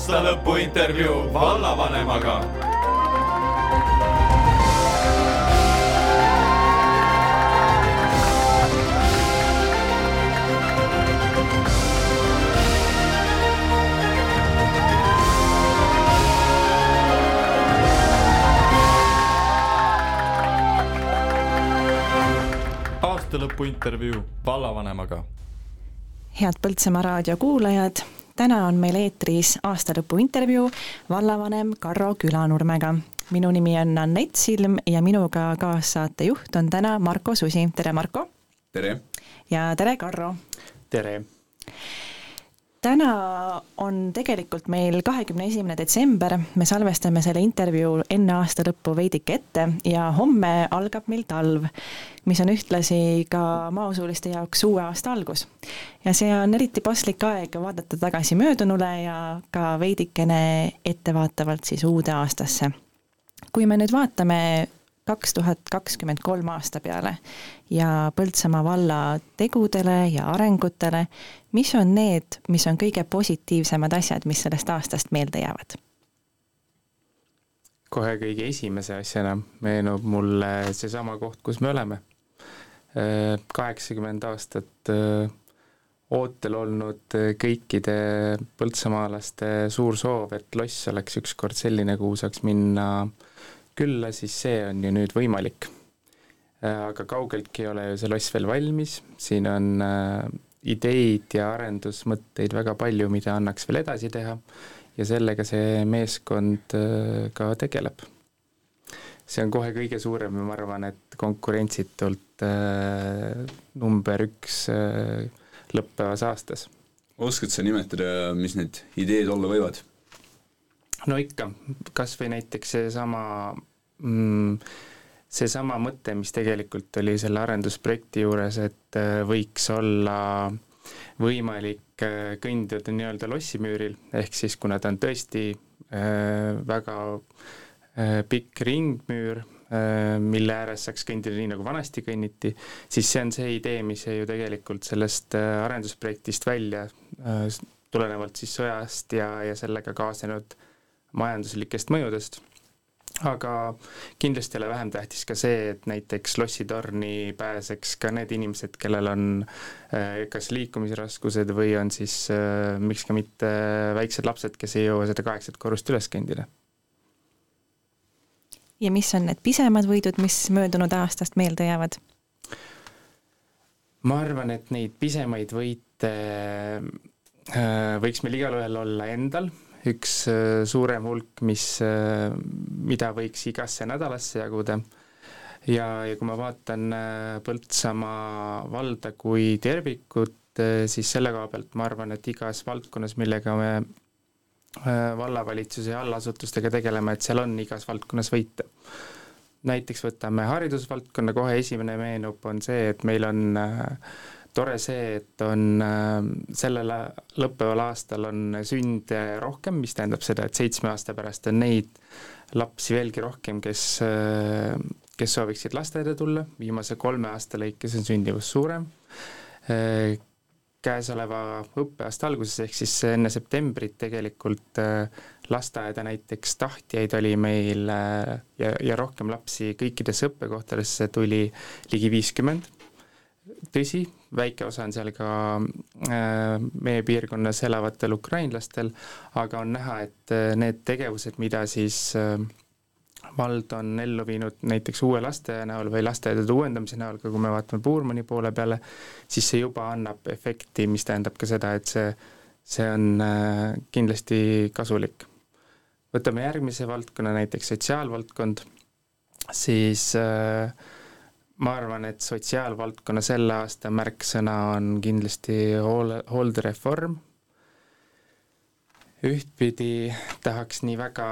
aastalõpu intervjuu vallavanemaga aastalõpuintervjuu vallavanemaga. head Põltsamaa raadio kuulajad, täna on meil eetris aastalõpu intervjuu vallavanem Karro Külanurmega. minu nimi on Anett Silm ja minuga kaassaatejuht on täna Marko Susi, tere Marko! tere! ja tere Karro! tere! Täna on tegelikult meil kahekümne esimene detsember, me salvestame selle intervjuu enne aasta lõppu veidike ette ja homme algab meil talv, mis on ühtlasi ka maausuliste jaoks uue aasta algus. ja see on eriti paslik aeg vaadata tagasi möödunule ja ka veidikene ettevaatavalt siis uude aastasse. kui me nüüd vaatame kaks tuhat kakskümmend kolm aasta peale ja Põltsamaa valla tegudele ja arengutele, mis on need, mis on kõige positiivsemad asjad, mis sellest aastast meelde jäävad? kohe kõige esimese asjana meenub mulle seesama koht, kus me oleme. kaheksakümmend aastat ootel olnud kõikide põltsamaalaste suur soov, et loss oleks ükskord selline, kuhu saaks minna külla, siis see on ju nüüd võimalik. aga kaugeltki ei ole ju see loss veel valmis, siin on ideid ja arendusmõtteid väga palju, mida annaks veel edasi teha ja sellega see meeskond äh, ka tegeleb. see on kohe kõige suurem ja ma arvan, et konkurentsitult äh, number üks äh, lõppevas aastas. oskad sa nimetada, mis need ideed olla võivad? no ikka, kas või näiteks seesama mm, seesama mõte, mis tegelikult oli selle arendusprojekti juures, et äh, võiks olla võimalik äh, kõndida nii-öelda lossimüüril, ehk siis kuna ta on tõesti äh, väga pikk ringmüür mille ääres saaks kõndida nii, nagu vanasti kõnniti, siis see on see idee, mis jäi ju tegelikult sellest arendusprojektist välja tulenevalt siis sõjast ja, ja sellega kaasnenud majanduslikest mõjudest aga kindlasti ei ole vähem tähtis ka see, et näiteks lossitorni pääseks ka need inimesed, kellel on äh, kas liikumisraskused või on siis äh, miks ka mitte väiksed lapsed, kes ei jõua seda kaheksat korrust üles kõndida. ja mis on need pisemad võidud, mis möödunud aastast meelde jäävad? ma arvan, et neid pisemaid võite äh, võiks meil igalühel olla endal üks äh, suurem hulk, mis, äh, mida võiks igasse nädalasse jaguda. ja, ja kui ma vaatan äh, Põltsamaa valda kui tervikut, siis selle koha pealt ma arvan, et igas valdkonnas, millega me vallavalitsuse ja allasutustega tegeleme, et seal on igas valdkonnas võita. näiteks võtame haridusvaldkonna, kohe esimene meenub, on see, et meil on äh, tore see, et on äh, sellel lõppeval aastal on sünde rohkem, mis tähendab seda, et seitsme aasta pärast on neid lapsi veelgi rohkem, kes, äh, kes sooviksid lasteaeda tulla, viimase kolme aasta lõikes on sündivus suurem, äh, käesoleva õppeaasta alguses, ehk siis enne septembrit tegelikult lasteaeda näiteks tahtjaid oli meil ja, ja rohkem lapsi kõikidesse õppekohtadesse tuli ligi viiskümmend. Tõsi, väike osa on seal ka äh, meie piirkonnas elavatel ukrainlastel, aga on näha, et äh, need tegevused, mida siis äh, vald on ellu viinud näiteks uue lasteaia näol või lasteaedade uuendamise näol, ka kui me vaatame Puurmani poole peale, siis see juba annab efekti, mis tähendab ka seda, et see, see on kindlasti kasulik. võtame järgmise valdkonna, näiteks sotsiaalvaldkond, siis äh, ma arvan, et sotsiaalvaldkonna selle aasta märksõna on kindlasti hoole, hooldereform. ühtpidi tahaks nii väga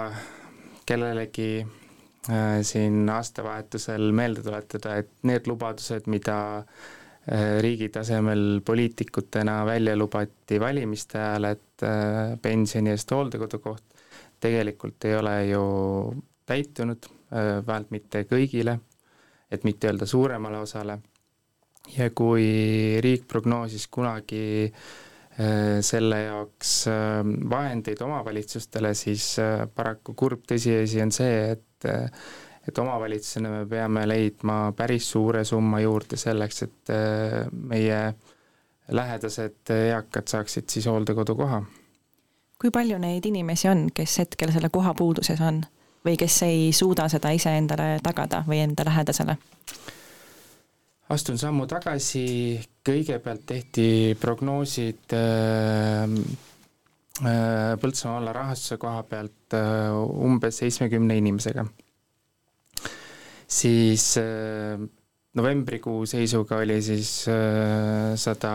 kellelegi äh, siin aastavahetusel meelde tuletada, et need lubadused, mida äh, riigi tasemel poliitikutena välja lubati valimiste ajal, et äh, pensioni eest hooldekodukoht, tegelikult ei ole ju täitunud äh,, vähemalt mitte kõigile et mitte öelda suuremale osale. ja kui riik prognoosis kunagi selle jaoks vahendeid omavalitsustele, siis paraku kurb tõsiasi on see, et et omavalitsusena me peame leidma päris suure summa juurde selleks, et meie lähedased eakad saaksid siis hooldekodukoha. kui palju neid inimesi on, kes hetkel selle koha puuduses on või kes ei suuda seda iseendale tagada või enda lähedasele? astun sammu tagasi, kõigepealt tehti prognoosid äh, äh, Põltsamaa valla rahastuse koha pealt äh, umbes seitsmekümne inimesega. siis novembrikuu seisuga oli siis äh, sada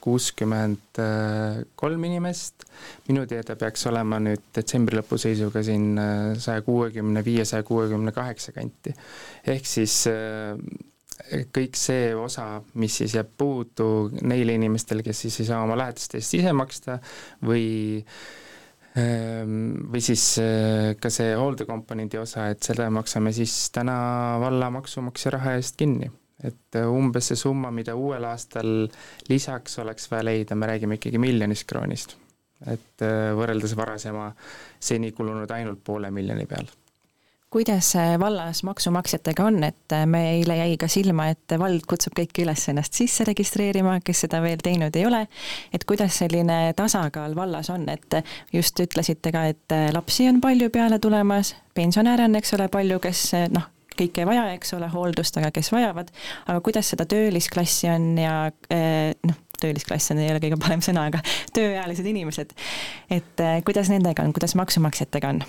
kuuskümmend kolm inimest, minu teada peaks olema nüüd detsembri lõpu seisuga siin äh, saja kuuekümne viie, saja kuuekümne kaheksa kanti. ehk siis äh, kõik see osa, mis siis jääb puudu neile inimestele, kes siis ei saa oma lähedaste eest ise maksta või Ehm, või siis eh, ka see hooldekomponendi osa, et selle maksame siis täna valla maksumaksja raha eest kinni. et eh, umbes see summa, mida uuel aastal lisaks oleks vaja leida, me räägime ikkagi miljonist kroonist. et eh, võrreldes varasema seni kulunud ainult poole miljoni peal kuidas vallas maksumaksjatega on, et meile jäi ka silma, et vald kutsub kõiki üles ennast sisse registreerima, kes seda veel teinud ei ole, et kuidas selline tasakaal vallas on, et just ütlesite ka, et lapsi on palju peale tulemas, pensionäre on, eks ole, palju, kes noh, kõik ei vaja, eks ole, hooldust, aga kes vajavad, aga kuidas seda töölisklassi on ja noh, töölisklass on, ei ole kõige parem sõna, aga tööealised inimesed, et kuidas nendega on, kuidas maksumaksjatega on?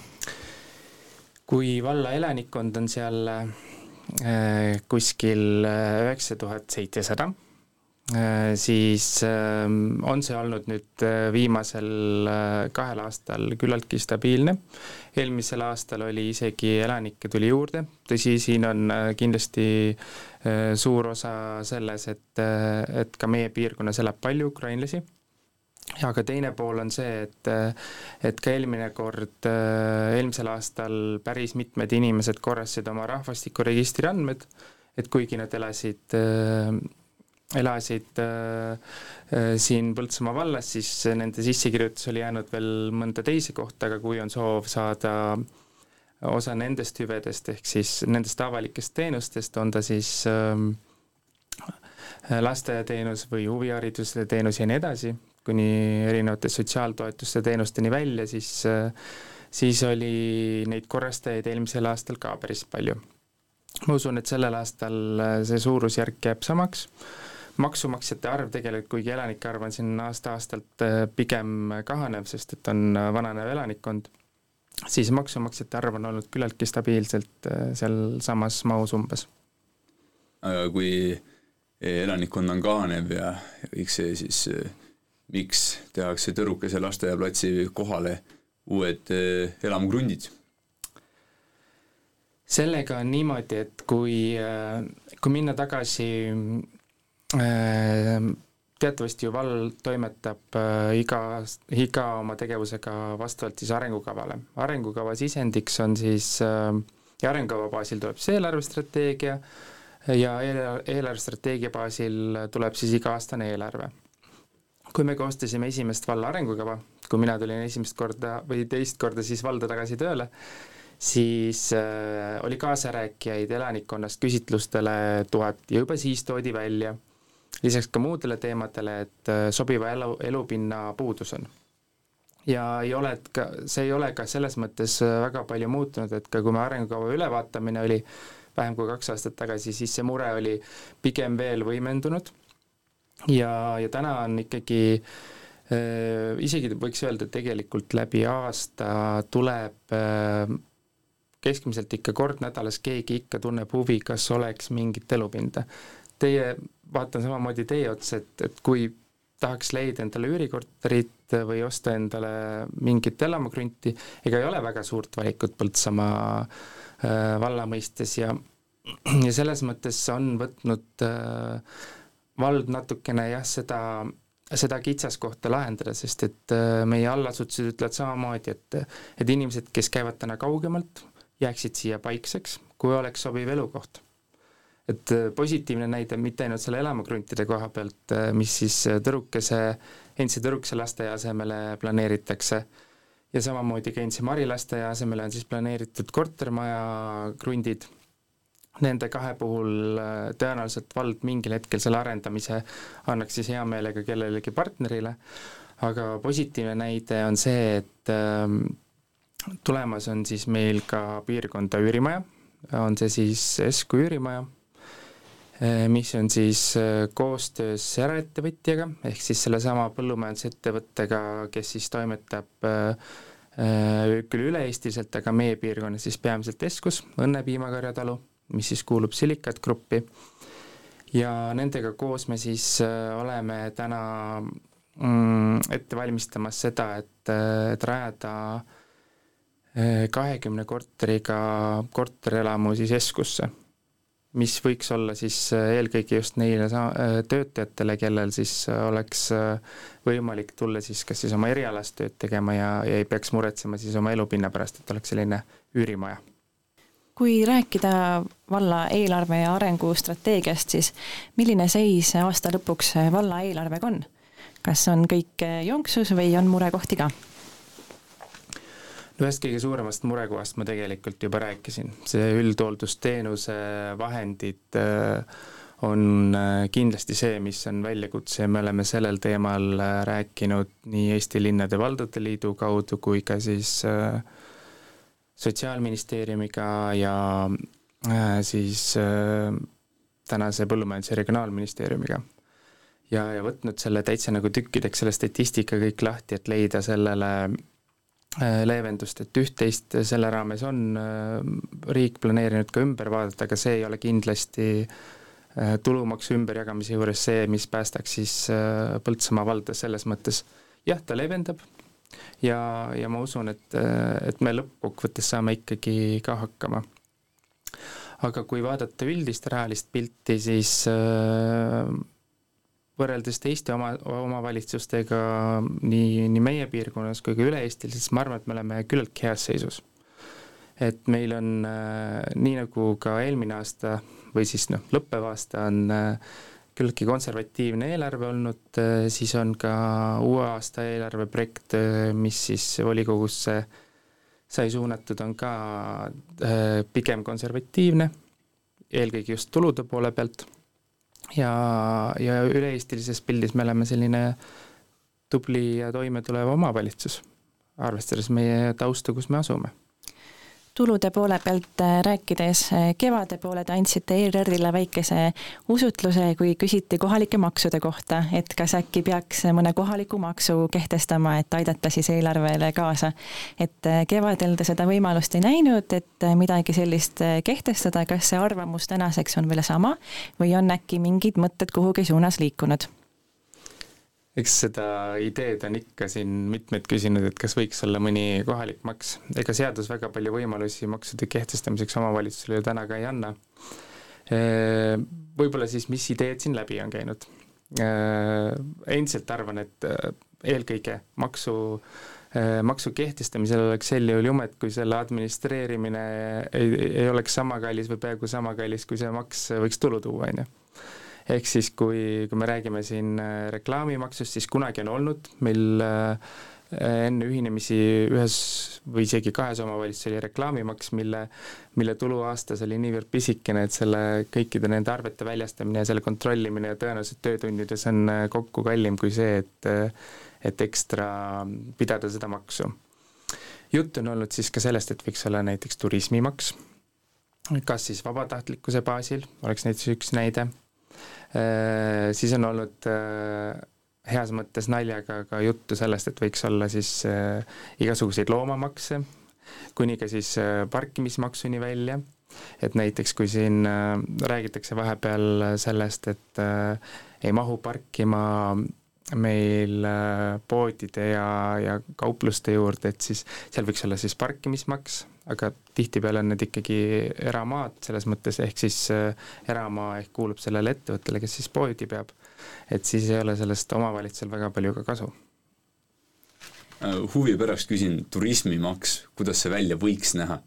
Kui valla elanikkond on seal äh, kuskil äh, üheksa tuhat seitsesada, äh, siis on see olnud nüüd viimasel kahel aastal küllaltki stabiilne. eelmisel aastal oli isegi elanikke tuli juurde, tõsi, siin on kindlasti suur osa selles, et, et ka meie piirkonnas elab palju ukrainlasi ja aga teine pool on see, et, et ka eelmine kord, eelmisel aastal päris mitmed inimesed korrastasid oma rahvastikuregistri andmed, et kuigi nad elasid, elasid siin Põltsamaa vallas, siis nende sissekirjutus oli jäänud veel mõnda teise kohta, aga kui on soov saada osa nendest hüvedest, ehk siis nendest avalikest teenustest, on ta siis lasteaiateenus või huvihariduse teenus ja nii edasi, kuni erinevate sotsiaaltoetuste teenusteni välja, siis, siis oli neid korrastajaid eelmisel aastal ka päris palju. ma usun, et sellel aastal see suurusjärk jääb samaks, maksumaksjate arv tegelikult, kuigi elanike arv on siin aasta-aastalt pigem kahanev, sest et on vananev elanikkond, siis maksumaksjate arv on olnud küllaltki stabiilselt sealsamas mahus umbes. aga kui elanikkond on kahanev ja kõik see siis miks tehakse Tõrukese lasteaiaplatsi kohale uued eh, elamukrundid? sellega on niimoodi, et kui, eh, kui minna tagasi eh, teatavasti ju vald toimetab iga, iga oma tegevusega vastavalt siis arengukavale. arengukava sisendiks on siis ja arengukava baasil tuleb siis eelarvestrateegia ja eelarvestrateegia baasil tuleb siis iga-aastane eelarve kui me koostasime esimest valla arengukava, kui mina tulin esimest korda või teist korda siis valda tagasi tööle, siis äh, oli kaasarääkijaid elanikkonnast küsitlustele tuhat ja juba siis toodi välja, lisaks ka muudele teemadele, et äh, sobiva elu, elupinna puudus on. ja ei ole ka, see ei ole ka selles mõttes äh, väga palju muutunud, et ka kui me arengukava ülevaatamine oli vähem kui kaks aastat tagasi, siis see mure oli pigem veel võimendunud ja, ja täna on ikkagi äh, isegi võiks öelda, et tegelikult läbi aasta tuleb äh, keskmiselt ikka kord nädalas keegi ikka tunneb huvi, kas oleks mingit elupinda. Teie, vaatan samamoodi teie otsa, et, et kui tahaks leida endale üürikorterit või osta endale mingit elamukrunti, ega ei ole väga suurt valikut Põltsamaa äh, valla mõistes ja ja selles mõttes on võtnud äh, vald natukene jah, seda, seda kitsaskohta lahendada, sest et äh, meie allasutused ütlevad samamoodi, et et inimesed, kes käivad täna kaugemalt, jääksid siia paikseks, kui oleks sobiv elukoht. et äh, positiivne näide mitte ainult selle elamukruntide koha pealt, äh, mis siis Tõrukese, endise Tõrukese lasteaia asemele planeeritakse, ja samamoodi ka endise Mari lasteaia asemele on siis planeeritud kortermaja krundid, nende kahe puhul tõenäoliselt vald mingil hetkel selle arendamise annaks siis hea meelega kellelegi partnerile, aga positiivne näide on see, et ähm, tulemas on siis meil ka piirkonda üürimaja, on see siis Esku üürimaja Eh, mis on siis eh, koostöös eraettevõtjaga, ehk siis sellesama põllumajandusettevõttega, kes siis toimetab küll üle-eestiliselt, aga meie piirkonnas siis peamiselt Eskus, Õnne piimakarjatalu, mis siis kuulub Silikat Gruppi, ja nendega koos me siis oleme täna mm, ette valmistamas seda, et, et rajada kahekümne korteriga korterelamu siis Eskusse mis võiks olla siis äh, eelkõige just neile äh, töötajatele, kellel siis äh, oleks võimalik tulla siis kas siis oma erialast tööd tegema ja, ja ei peaks muretsema siis oma elupinna pärast, et oleks selline üürimaja. Kui rääkida valla eelarve ja arengustrateegiast, siis milline seis aasta lõpuks valla eelarvega on? kas on kõik jonksus või on murekohti ka? no ühest kõige suuremast murekohast ma tegelikult juba rääkisin, see üldhooldusteenuse vahendid äh, on äh, kindlasti see, mis on väljakutse ja me oleme sellel teemal äh, rääkinud nii Eesti Linnade Valdade Liidu kaudu kui ka siis Sotsiaalministeeriumiga ja siis tänase Põllumajandus- ja Regionaalministeeriumiga ja, ja võtnud selle täitsa nagu tükkideks, selle statistika kõik lahti, et leida sellele Äh, leevendust, et üht-teist selle raames on äh, riik planeerinud ka ümber vaadata, aga see ei ole kindlasti äh, tulumaksu ümberjagamise juures see, mis päästaks siis Põltsamaa valda selles mõttes. jah, ta leevendab ja, ja ma usun, et, et me lõppkokkuvõttes saame ikkagi ka hakkama. aga kui vaadata üldist rahalist pilti, siis võrreldes teiste oma, omavalitsustega nii, nii meie piirkonnas kui ka üle-Eestil, siis ma arvan, et me oleme küllaltki heas seisus. et meil on äh, nii, nagu ka eelmine aasta või siis noh, lõppev aasta on äh, küllaltki konservatiivne eelarve olnud äh,, siis on ka uue aasta eelarve projekt äh,, mis siis volikogusse sai suunatud, on ka äh, pigem konservatiivne, eelkõige just tulude poole pealt. Ja, ja üle-eestilises pildis me oleme selline tubli ja toimetulev omavalitsus, arvestades meie tausta, kus me asume tulude poole pealt äh, rääkides, äh, kevade poole te andsite ERR-ile väikese usutluse, kui küsiti kohalike maksude kohta, et kas äkki peaks mõne kohaliku maksu kehtestama, et aidata siis eelarvele kaasa. et äh, kevadel te seda võimalust ei näinud, et midagi sellist kehtestada, kas see arvamus tänaseks on veel sama või on äkki mingid mõtted kuhugi suunas liikunud? Eks seda ideed on ikka siin mitmed küsinud, et kas võiks olla mõni kohalik maks, ega seadus väga palju võimalusi maksude kehtestamiseks omavalitsusele ju täna ka ei anna. Võib-olla siis, mis ideed siin läbi on käinud? Endiselt arvan, et eelkõige maksu maksu kehtestamisel oleks sel juhul jumet, kui selle administreerimine ei, ei oleks sama kallis või peaaegu sama kallis, kui see maks võiks tulu tuua, on ju ehk siis kui, kui me räägime siin äh, reklaamimaksust, siis kunagi on olnud meil äh, enne ühinemisi ühes või isegi kahes omavalitsuses oli reklaamimaks, mille, mille tulu aastas oli niivõrd pisikene, et selle kõikide nende arvete väljastamine ja selle kontrollimine tõenäoliselt töötundides on äh, kokku kallim kui see, et, et ekstra pidada seda maksu. juttu on olnud siis ka sellest, et võiks olla näiteks turismimaks, kas siis vabatahtlikkuse baasil, oleks näiteks üks näide Äh, siis on olnud äh, heas mõttes naljaga ka juttu sellest, et võiks olla siis äh, igasuguseid loomamakse, kuni ka siis parkimismaksuni välja, et näiteks kui siin räägitakse vahepeal sellest, et ei mahu parkima meil poodide ja, ja kaupluste juurde, et siis seal võiks olla siis parkimismaks, aga tihtipeale on need ikkagi eramaad selles mõttes, ehk siis äh, eramaa ehk kuulub sellele ettevõttele, kes siis poodi peab. et siis ei ole sellest omavalitsusel väga palju ka kasu. Äh, huvi pärast küsin, turismimaks, kuidas see välja võiks näha?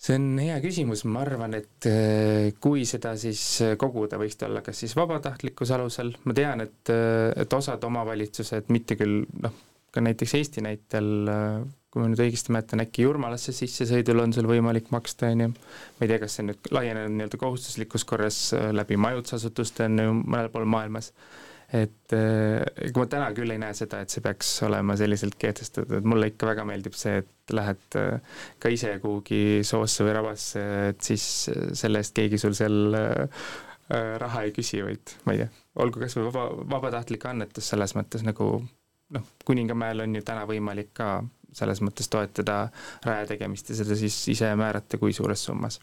see on hea küsimus, ma arvan, et äh, kui seda siis koguda, võiks ta olla kas siis vabatahtlikkuse alusel, ma tean, et, et osad omavalitsused, mitte küll noh, ka näiteks Eesti näitel, kui ma nüüd õigesti mäletan, äkki Jurmalasse sissesõidul on sul võimalik maksta, on ju, ma ei tea, kas see nüüd laienenud nii-öelda kohustuslikus korras läbi majutusasutuste on ju mõnel pool maailmas. Et kui ma täna küll ei näe seda, et see peaks olema selliselt kehtestatud, et mulle ikka väga meeldib see, et lähed äh, ka ise kuhugi soosse või rabasse, et siis äh, selle eest keegi sul seal äh, raha ei küsi, vaid ma ei tea, olgu kas või vaba, vabatahtlik annetus selles mõttes nagu noh, Kuningamäel on ju täna võimalik ka selles mõttes toetada raja tegemist ja seda siis ise määrata, kui suures summas.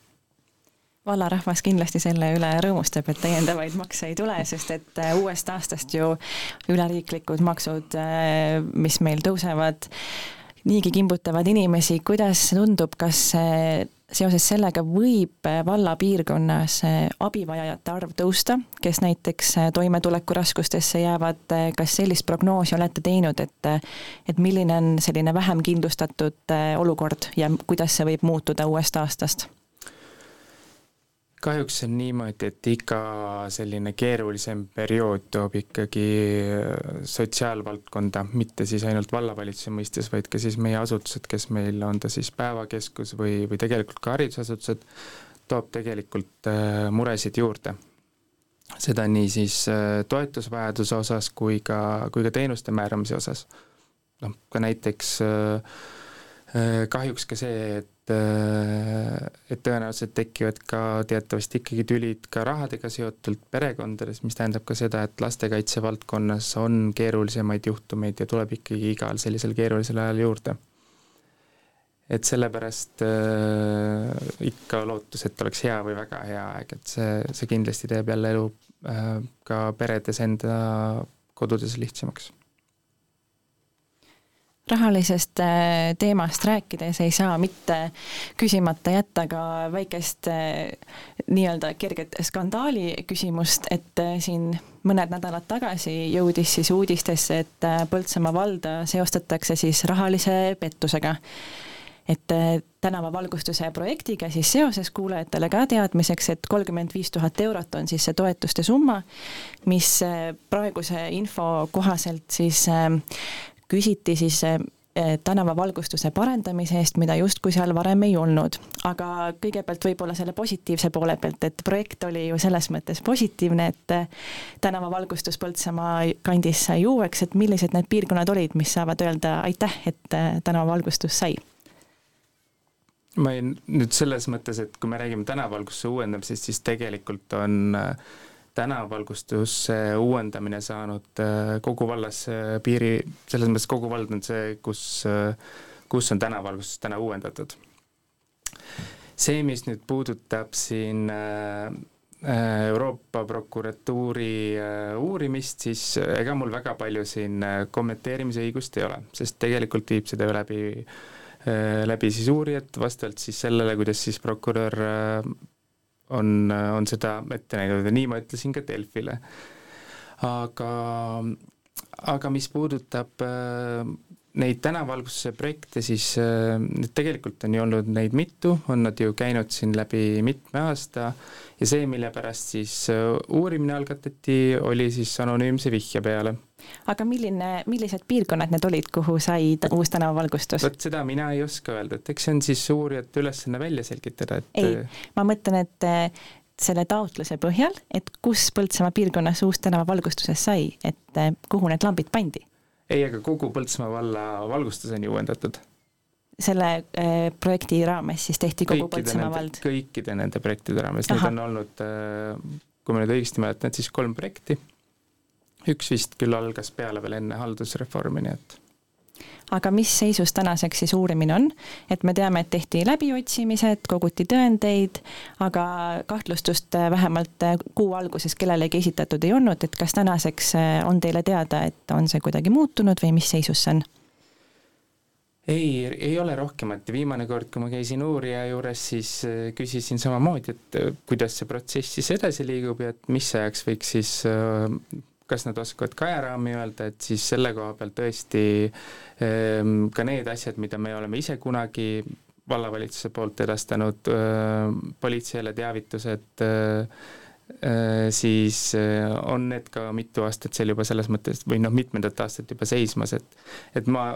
vallarahvas kindlasti selle üle rõõmustab, et täiendavaid makse ei tule, sest et äh, uuest aastast ju üleriiklikud maksud, äh, mis meil tõusevad, niigi kimbutavad inimesi, kuidas tundub, kas seoses sellega võib valla piirkonnas abivajajate arv tõusta, kes näiteks toimetulekuraskustesse jäävad, kas sellist prognoosi olete teinud, et et milline on selline vähem kindlustatud olukord ja kuidas see võib muutuda uuest aastast? Kahjuks on niimoodi, et iga selline keerulisem periood toob ikkagi äh, sotsiaalvaldkonda, mitte siis ainult vallavalitsuse mõistes, vaid ka siis meie asutused, kes meil on ta siis päevakeskus või, või tegelikult ka haridusasutused, toob tegelikult äh, muresid juurde. seda nii siis äh, toetusvajaduse osas kui ka, kui ka teenuste määramise osas. noh, ka näiteks kahjuks ka see, et äh, et tõenäoliselt tekivad ka teatavasti ikkagi tülid ka rahadega seotult perekondades, mis tähendab ka seda, et lastekaitse valdkonnas on keerulisemaid juhtumeid ja tuleb ikkagi igal sellisel keerulisel ajal juurde. et sellepärast äh, ikka lootus, et oleks hea või väga hea aeg, et see, see kindlasti teeb jälle elu äh, ka peredes enda kodudes lihtsamaks rahalisest äh, teemast rääkides ei saa mitte küsimata jätta ka väikest äh, nii-öelda kerget skandaali küsimust, et äh, siin mõned nädalad tagasi jõudis siis uudistesse, et Põltsamaa valda seostatakse siis rahalise pettusega. et tänavavalgustuse projektiga siis seoses kuulajatele ka teadmiseks, et kolmkümmend viis tuhat eurot on siis see toetuste summa, mis praeguse info kohaselt siis küsiti siis eh, tänavavalgustuse parendamise eest, mida justkui seal varem ei olnud. aga kõigepealt võib-olla selle positiivse poole pealt, et projekt oli ju selles mõttes positiivne, et eh, tänavavalgustus Põltsamaa kandis sai uueks, et millised need piirkonnad olid, mis saavad öelda aitäh, et eh, tänavavalgustus sai? ma ei, nüüd selles mõttes, et kui me räägime tänavavalgustuse uuendamisest, siis tegelikult on äh, tänavavalgustuse uuendamine saanud äh, kogu vallas piiri, selles mõttes kogu vald on see, kus, äh, kus on tänavavalgustus täna uuendatud. see, mis nüüd puudutab siin äh, Euroopa prokuratuuri uurimist, siis ega mul väga palju siin kommenteerimise õigust ei ole, sest tegelikult viib seda läbi, läbi siis uurijad, vastavalt siis sellele, kuidas siis prokurör on, on seda ette näinud ja nii ma ütlesin ka Delfile. aga, aga mis puudutab äh, neid tänavalgustuse projekte, siis äh, tegelikult on ju olnud neid mitu, on nad ju käinud siin läbi mitme aasta ja see, mille pärast siis äh, uurimine algatati, oli siis anonüümse vihje peale aga milline, millised piirkonnad need olid, kuhu sai uus tänavavalgustus? vot seda mina ei oska öelda, et eks see on siis uurijate ülesanne välja selgitada, et ei, ma mõtlen, et selle taotluse põhjal, et kus Põltsamaa piirkonnas uus tänavavalgustuses sai, et kuhu need lambid pandi? ei, aga kogu Põltsamaa valla valgustus on ju uuendatud selle äh, projekti raames siis tehti kogu Põltsamaa vald? kõikide nende projektide raames, neid on olnud äh,, kui ma nüüd õigesti mäletan, et siis kolm projekti üks vist küll algas peale veel enne haldusreformi, nii et aga mis seisus tänaseks siis uurimine on, et me teame, et tehti läbiotsimised, koguti tõendeid, aga kahtlustust vähemalt kuu alguses kellelegi esitatud ei olnud, et kas tänaseks on teile teada, et on see kuidagi muutunud või mis seisus see on? ei, ei ole rohkemat ja viimane kord, kui ma käisin uurija juures, siis küsisin samamoodi, et kuidas see protsess siis edasi liigub ja et mis ajaks võiks siis kas nad oskavad ka ajaraami öelda, et siis selle koha pealt tõesti ehm, ka need asjad, mida me oleme ise kunagi vallavalitsuse poolt edastanud äh, politseile teavitused Äh, siis äh, on need ka mitu aastat seal juba selles mõttes või noh, mitmendat aastat juba seismas, et et ma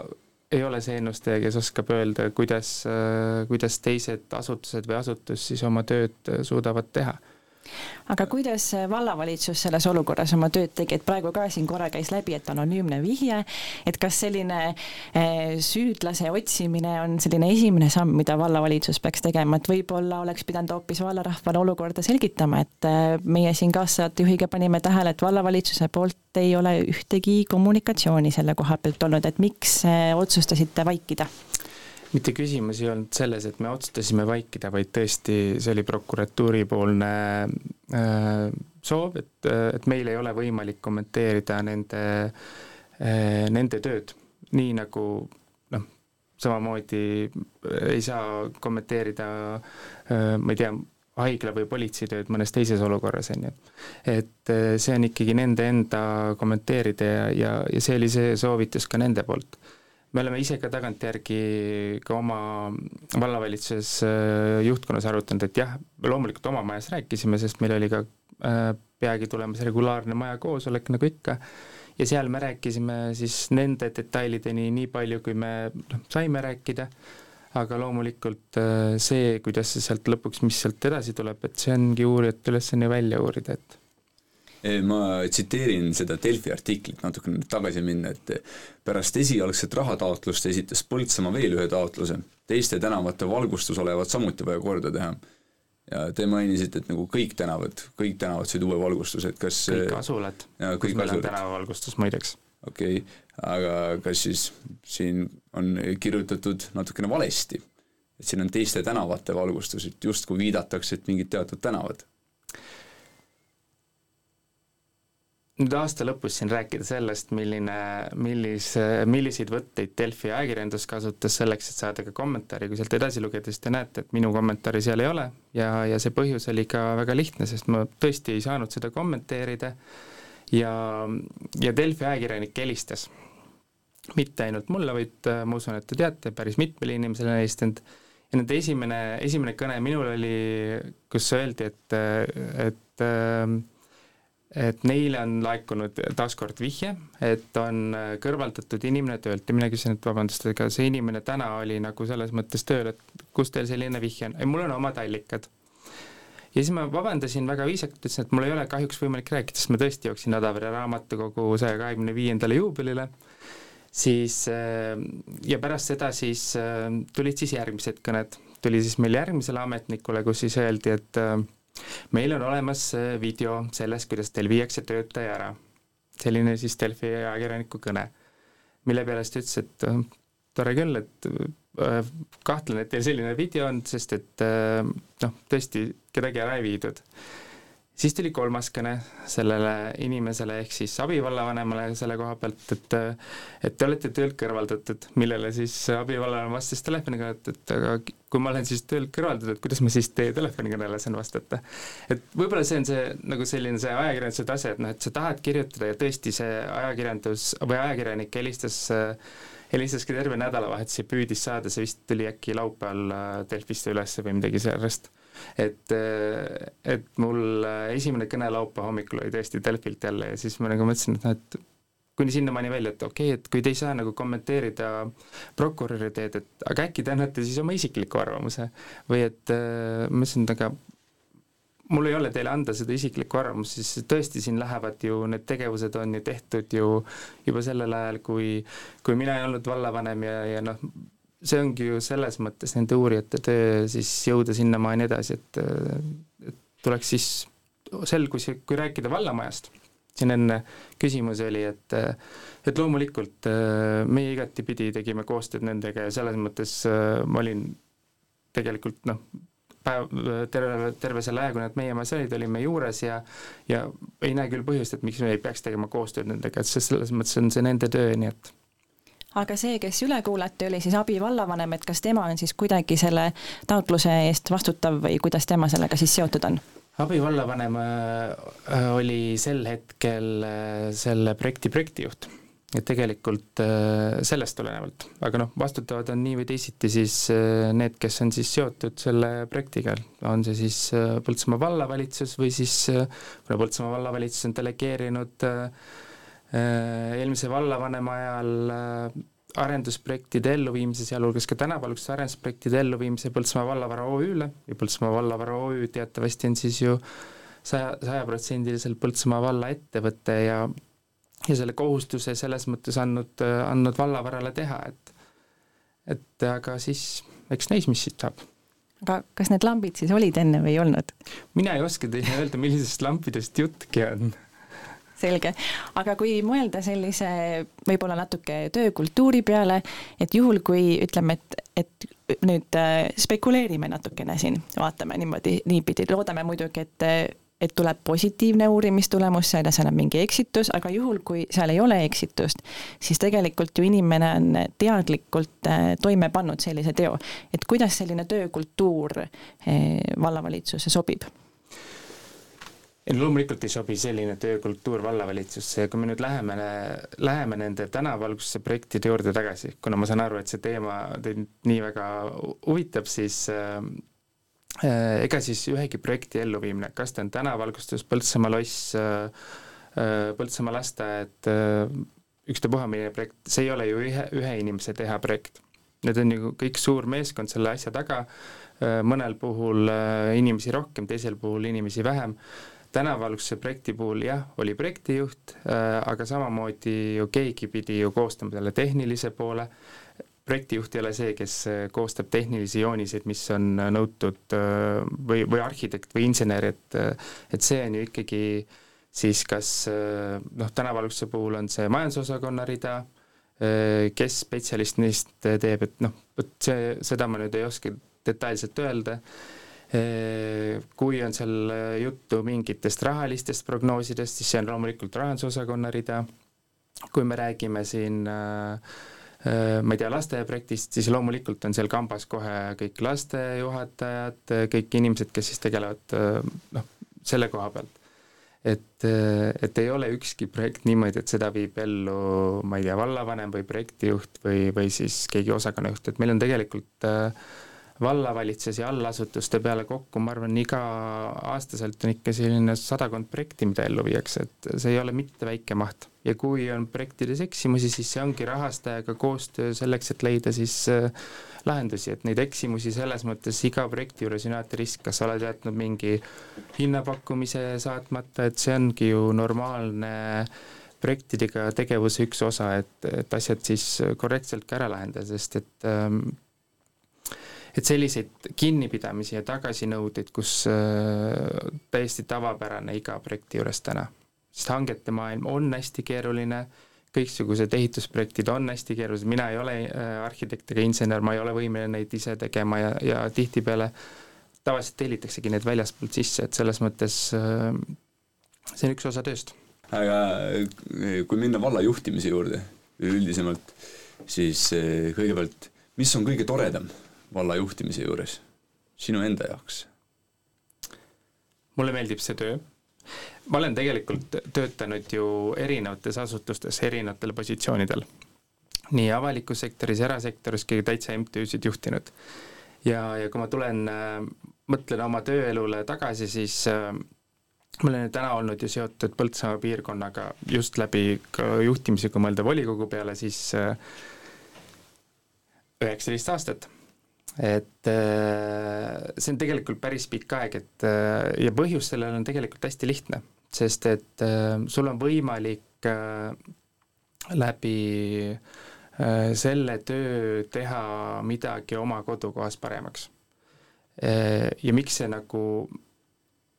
ei ole see ennustaja, kes oskab öelda, kuidas, äh, kuidas teised asutused või asutus siis oma tööd suudavad teha aga kuidas vallavalitsus selles olukorras oma tööd tegi, et praegu ka siin korra käis läbi, et anonüümne vihje, et kas selline eh, süüdlase otsimine on selline esimene samm, mida vallavalitsus peaks tegema, et võib-olla oleks pidanud hoopis vallarahvale olukorda selgitama, et eh, meie siin kaassaatejuhiga panime tähele, et vallavalitsuse poolt ei ole ühtegi kommunikatsiooni selle koha pealt olnud, et miks eh, otsustasite vaikida? Mitte küsimus ei olnud selles, et me otsustasime vaikida, vaid tõesti, see oli prokuratuuripoolne äh, soov, et, et meil ei ole võimalik kommenteerida nende äh,, nende tööd, nii nagu noh, samamoodi ei saa kommenteerida äh, ma ei tea, haigla või politsei tööd mõnes teises olukorras, on ju. et äh, see on ikkagi nende enda kommenteerida ja, ja, ja see oli see soovitus ka nende poolt me oleme ise ka tagantjärgi ka oma vallavalitsuses äh, juhtkonnas arutanud, et jah, loomulikult oma majas rääkisime, sest meil oli ka äh, peagi tulemas regulaarne maja koosolek, nagu ikka, ja seal me rääkisime siis nende detailideni nii palju, kui me noh, saime rääkida, aga loomulikult äh, see, kuidas see sealt lõpuks, mis sealt edasi tuleb, et see ongi uurijate ülesanne välja uurida, et ma tsiteerin seda Delfi artiklit natukene tagasi minna, et pärast esialgset rahataotlust esitas Põltsamaa veel ühe taotluse, teiste tänavate valgustus olevat samuti vaja korda teha. ja te mainisite, et nagu kõik tänavad, kõik tänavad said uue valgustuse, et kas kõik asulad, kus meil on tänavavalgustus muideks. okei okay., aga kas siis siin on kirjutatud natukene valesti? et siin on teiste tänavate valgustus, et justkui viidatakse, et mingid teatud tänavad nüüd aasta lõpus siin rääkida sellest, milline, millise, milliseid võtteid Delfi ajakirjandus kasutas selleks, et saada ka kommentaari, kui sealt edasi lugeda, siis te näete, et minu kommentaari seal ei ole ja, ja see põhjus oli ka väga lihtne, sest ma tõesti ei saanud seda kommenteerida ja, ja Delfi ajakirjanik helistas. mitte ainult mulle, vaid äh, ma usun, et te teate, päris mitmele inimesele on helistanud ja nende esimene, esimene kõne minul oli, kus öeldi, et, et äh, et neile on laekunud taaskord vihje, et on kõrvaldatud inimene töölt ja mina küsisin, et vabandust, ega see inimene täna oli nagu selles mõttes tööl, et kus teil selline vihje on, ei mul on omad allikad. ja siis ma vabandasin väga viisakalt, ütlesin, et mul ei ole kahjuks võimalik rääkida, sest ma tõesti jooksin Adavere raamatukogu saja kahekümne viiendale juubelile, siis ja pärast seda siis tulid siis järgmised kõned, tuli siis meil järgmisele ametnikule, kus siis öeldi, et meil on olemas äh, video sellest, kuidas teil viiakse töötaja ära. selline siis Delfi ajakirjaniku kõne, mille peale siis ta ütles, et äh, tore küll, et äh, kahtlen, et teil selline video on, sest et noh, tõesti kedagi ära ei viidud siis tuli kolmas kõne sellele inimesele ehk siis abivallavanemale selle koha pealt, et et te olete töölt kõrvaldatud, millele siis abivallavanem vastas telefoniga, et, et aga kui ma olen siis töölt kõrvaldatud, kuidas ma siis teie telefonikõnele saan vastata. et võib-olla see on see nagu selline see ajakirjanduse tase, et noh, et sa tahad kirjutada ja tõesti see ajakirjandus või ajakirjanik helistas helistaski terve nädalavahetus ja püüdis saada, see vist tuli äkki laupäeval Delfisse üles või midagi sellest et, et mul esimene kõne laupäeva hommikul oli tõesti Delfilt jälle ja siis ma nagu mõtlesin, et noh, et kuni sinnamaani välja, et okei okay,, et kui te ei saa nagu kommenteerida prokuröri teed, et aga äkki te annate siis oma isikliku arvamuse? Või et äh, ma ütlesin, et aga mul ei ole teile anda seda isiklikku arvamust, siis tõesti siin lähevad ju, need tegevused on ju tehtud ju juba sellel ajal, kui, kui mina ei olnud vallavanem ja, ja noh, see ongi ju selles mõttes nende uurijate töö siis jõuda sinnamaani edasi, et, et tuleks siis selgus, kui rääkida vallamajast, siin enne küsimus oli, et et loomulikult meie igatipidi tegime koostööd nendega ja selles mõttes ma olin tegelikult noh, päev, terve, terve selle aja, kui nad meie majas olid, olime juures ja ja ei näe küll põhjust, et miks me ei peaks tegema koostööd nendega, et selles mõttes on see nende töö, nii et aga see, kes üle kuulati, oli siis abivallavanem, et kas tema on siis kuidagi selle taotluse eest vastutav või kuidas tema sellega siis seotud on? abivallavanem äh, oli sel hetkel äh, selle projekti projektijuht. Et tegelikult sellest tulenevalt, aga noh, vastutavad on nii või teisiti siis need, kes on siis seotud selle projektiga, on see siis Põltsamaa vallavalitsus või siis, kuna Põltsamaa vallavalitsus on delegeerinud eelmise vallavanema ajal arendusprojektide elluviimise, sealhulgas ka tänavalguste arendusprojektide elluviimise Põltsamaa vallavara OÜ-le ja Põltsamaa vallavara OÜ teatavasti on siis ju saja, sajaprotsendiliselt Põltsamaa valla ettevõte ja ja selle kohustuse selles mõttes andnud, andnud vallavarale teha, et et aga siis eks näis, mis siit saab. aga kas need lambid siis olid enne või ei olnud? mina ei oska teile öelda, millisest lampidest juttki on selge, aga kui mõelda sellise võib-olla natuke töökultuuri peale, et juhul, kui ütleme, et, et nüüd äh, spekuleerime natukene siin, vaatame niimoodi niipidi, loodame muidugi, et et tuleb positiivne uurimistulemus, seal on mingi eksitus, aga juhul, kui seal ei ole eksitust, siis tegelikult ju inimene on teadlikult äh, toime pannud sellise teo. et kuidas selline töökultuur äh, vallavalitsusse sobib? Loomulikult ei sobi selline töökultuur vallavalitsusse ja kui me nüüd läheme, läheme nende tänavalgustuse projektide juurde tagasi, kuna ma saan aru, et see teema teid nii väga huvitab, siis äh, äh, ega siis ühegi projekti elluviimine, kas ta on tänavalgustus, Põltsamaa loss äh,, Põltsamaa lasteaed ükstapuha milline projekt, see ei ole ju ühe, ühe inimese teha projekt. Need on ju kõik suur meeskond selle asja taga, mõnel puhul inimesi rohkem, teisel puhul inimesi vähem tänavalguse projekti puhul jah, oli projektijuht äh,, aga samamoodi ju keegi pidi ju koostama selle tehnilise poole, projektijuht ei ole see, kes äh, koostab tehnilisi jooniseid, mis on nõutud äh, või, või arhitekt või insener, et et see on ju ikkagi siis kas noh, tänavalguse puhul on see majandusosakonna rida, kes spetsialist neist teeb, et noh, vot see, seda ma nüüd ei oska detailselt öelda kui on seal juttu mingitest rahalistest prognoosidest, siis see on loomulikult rahandusosakonna rida, kui me räägime siin äh, ma ei tea, lasteaiaprojektist, siis loomulikult on seal kambas kohe kõik lastejuhatajad, kõik inimesed, kes siis tegelevad noh, selle koha pealt. et, et ei ole ükski projekt niimoodi, et seda viib ellu, ma ei tea, vallavanem või projektijuht või, või siis keegi osakonnajuht, et meil on tegelikult äh, vallavalitsuse ja allasutuste peale kokku, ma arvan, iga-aastaselt on ikka selline sadakond projekti, mida ellu viiakse, et see ei ole mitte väike maht. ja kui on projektides eksimusi, siis see ongi rahastajaga koostöö selleks, et leida siis äh, lahendusi, et neid eksimusi selles mõttes iga projekti juures on alati risk, kas sa oled jätnud mingi hinnapakkumise saatmata, et see ongi ju normaalne projektidega tegevuse üks osa, et, et asjad siis korrektselt ka ära lahendada, sest et ähm, et selliseid kinnipidamisi ja tagasinõudeid, kus äh, täiesti tavapärane iga projekti juures täna. sest hangete maailm on hästi keeruline, kõiksugused ehitusprojektid on hästi keerulised, mina ei ole äh, arhitekt ega insener, ma ei ole võimeline neid ise tegema ja, ja tihtipeale tavaliselt tellitaksegi need väljaspoolt sisse, et selles mõttes äh, see on üks osa tööst. aga kui minna valla juhtimise juurde üldisemalt, siis kõigepealt, mis on kõige toredam valla juhtimise juures sinu enda jaoks? mulle meeldib see töö. ma olen tegelikult töötanud ju erinevates asutustes erinevatel positsioonidel. nii avalikus sektoris, erasektoris kui täitsa MTÜ-sid juhtinud. ja, ja kui ma tulen äh,, mõtlen oma tööelule tagasi, siis äh, ma olen täna olnud ju seotud Põltsamaa piirkonnaga just läbi ka juhtimise, kui mõelda volikogu peale, siis äh, üheksateist aastat et äh, see on tegelikult päris pikk aeg, et äh, ja põhjus sellele on tegelikult hästi lihtne, sest et äh, sul on võimalik läbi selle töö teha midagi oma kodukohas paremaks. ja miks see nagu,